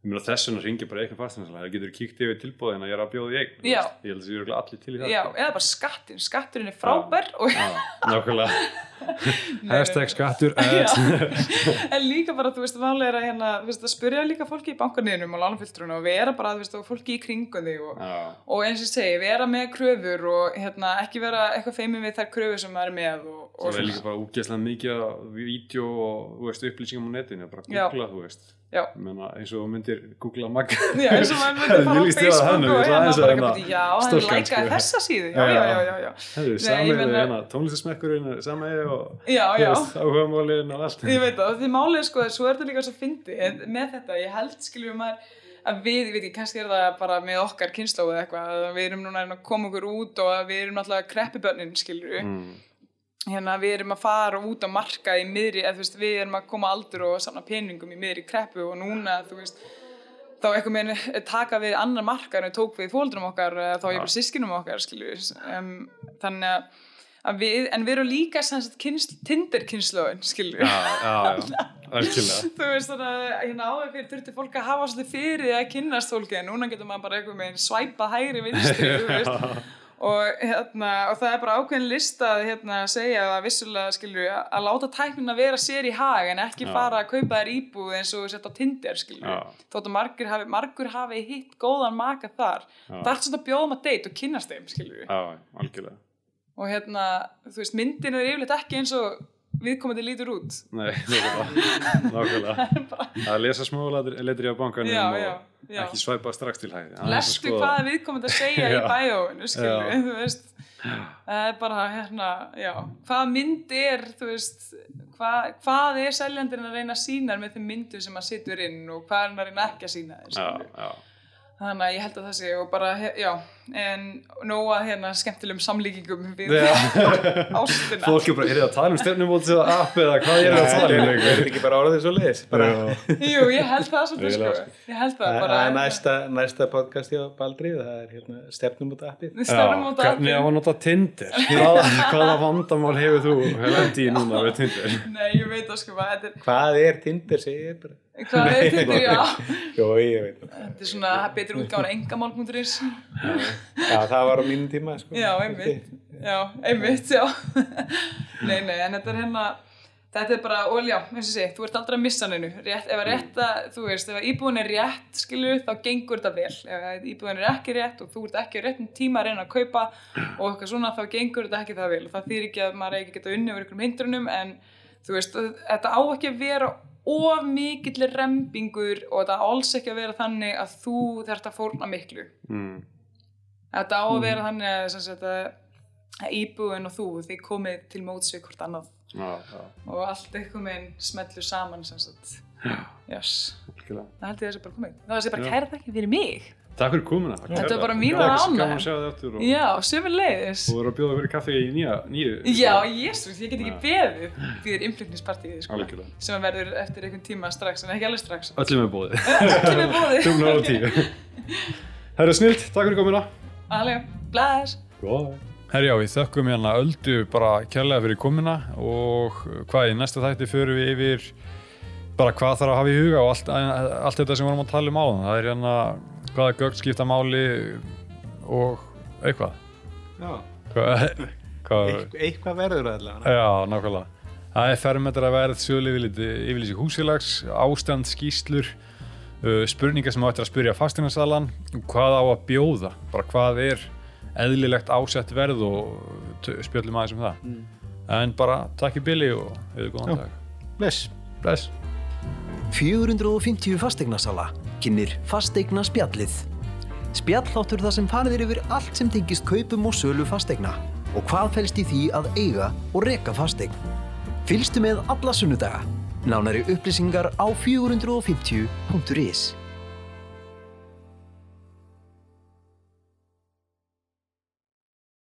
þess vegna ringi bara eitthvað fastinslega það getur kíkt yfir tilbúðin að ég er að bjóða í eign. Ég held að það eru allir til í það já, sko. eða bara skattin skatturinn er frábær og Já, nákvæmlega. Hashtag skattur en líka bara, þú veist, máli er að hérna, þú veist, að spyrja líka fólki í bankarniðinum og lánafylltruna og vera bara, þú veist, og fólki í kringum þig og, og eins og segi, vera með kröfur og hérna, ekki vera eitthvað feimin við þær kröfur sem maður er með og, og það er líka bara úgeðslega mikið vídeo og þú veist, upplýsingum á netinu bara Já. googla, þú veist Meina, eins og myndir googla magga. Eins og maður myndi fara á Facebook og hérna bara eitthvað, já, hann lækaði sko. þessa síðu, já, Já, já, hérna, tónlistasmekkurinn er sami og Já, þú já. veist, áhugamálin og allt. Ég veit það, því málið sko, svo er þetta líka svo fyndi, en með þetta, ég held, skiljum maður, að við, ég veit ekki, kannski er það bara með okkar kynnslóð eða eitthvað, að við erum núna að koma okkur út og að við erum náttúrulega kreppibönnin, skiljum mm. Hérna við erum að fara út á marka í miðri, eða þú veist, við erum að koma aldur og samna peningum í miðri kreppu og núna, þú veist, þá eitthvað með taka við annar markar en við tók við fóldrum okkar, þá ég bara sískinum okkar, skilju, um, þannig að við, en við erum líka tinderkynnslóðin, skilju Já, já, já, þú veist þannig að hérna áður fyrir þurfti fólk að hafa svolítið fyrir að kynnast fólki en núna getur maður bara eitthvað með svæpa hægri vinstri þú veist og, hérna, og það er bara ákveðin lista að hérna, segja að vissulega skilur að, að láta tæknina vera sér í hag en ekki Já. fara að kaupa þér íbúð eins og sett á Tinder skilur Já. þótt að margur hafi, margur hafi hitt góðan maka þar Já. það er allt svona að bjóða maður date og kynnast þeim Já, og hérna, þú veist, myndin er yfirleitt ekki eins og viðkomandi lítur út Nei, nákvæmlega. nákvæmlega. Það lesa smá letri á bankanum og já, ekki svæpa strax til að lestu skoða. hvað viðkomandi að segja í bæjóinu þú veist það er bara hérna, já hvað mynd er, þú veist hvað, hvað er seljandinn að reyna að sína með þeim myndum sem að situr inn og hvað er hann að reyna ekki að sína þér Já, skilur. já. Þannig að ég held að það sé og bara, já, en nóga hérna skemmtilegum samlíkingum við ástina Fólk er bara, er það að tala um stefnumótið eða app eða hvað er það að tala um? Er þetta ekki bara orðið svo leiðis? Bara, jú, ég held það svolítið sko ég held það bara næsta, næsta podcast hjá Baldri, það er hérna stefnum út appið. við stefnum út af hvernig á að nota Tinder? Hvaða, hvaða vandamál hefur þú lendi í núna við Tinder? nei, ég veit það sko hvað þetta er Hvað er Tinder, ég. Hvað er þetta, já. Jó, ég veit það. Þetta er svona betur útgáðan engamál.is Já, það var á mínum tíma, sko. Já, einmitt. Já, einmitt, já. Nei, nei, en þetta er hérna Þetta er bara, og já, eins og sé, þú ert aldrei að missa rétt, Ef að rétta, þú veist, ef að íbúin er rétt skilur, þá gengur þetta vel. Ef að íbúin er ekki rétt og þú ert ekki á réttum tíma að reyna að kaupa og eitthvað svona, þá gengur þetta ekki það vel. Það þýr ekki að maður ekki geta unni ekki að of mikill rembingur og þetta á alls ekki að vera þannig að þú þarft að fórna miklu Mm. Þetta á að vera þannig að, sagt, að íbúin og þú, þið komið til móts við hvort annað Já, já, og allt eitthvað með smellur saman sem sagt. Yes. Það held ég að þessi bara komið. Það sé bara Já. kæra þakki fyrir mig. Takk fyrir komuna. Þetta er bara aftur og Já, sömur leiðis. þú verður að bjóða fyrir kaffi í nýja, nýju. Já, jésus, ég get ekki beðið er innflutningspartíið, sko. Sem að verður eftir einhvern tíma strax, en ekki alveg strax. Öllum er bóðið. Öllum er bóðið. Tumlar á tíu. Það er snilt, takk fyrir komuna. Alveg, blæs. Góða. Herjá, við þökkum hérna Öldu bara kærlega fyrir komuna og hvað í næsta þætti förum við yfir bara hvað þarf að hafa í huga og allt, allt þetta sem við vorum að tala um áðan. Það er hérna hvaða gögn skipta máli og eitthvað. Já, Hvað, hvað, Eit, eitthvað verður allavega. já, nákvæmlega. Það er fermetra verð, sölu yfirlýsi húsfélags, ástand, skýslur, uh, spurningar sem þú ættir að spyrja fastinarsalan, hvað á að bjóða, bara hvað er eðlilegt ásett verð og spjöllum aðeins um það. En bara takk í billi og hefur góðan dag. Bless. Bless. 450 fasteignasala kynir fasteigna spjallið. Spjalláttur þar sem farið er yfir allt sem tengist kaupum og sölu fasteigna og hvað felst í því að eiga og reka fasteign. Fylgstu með alla sunnudaga. Nánari upplýsingar á 450.is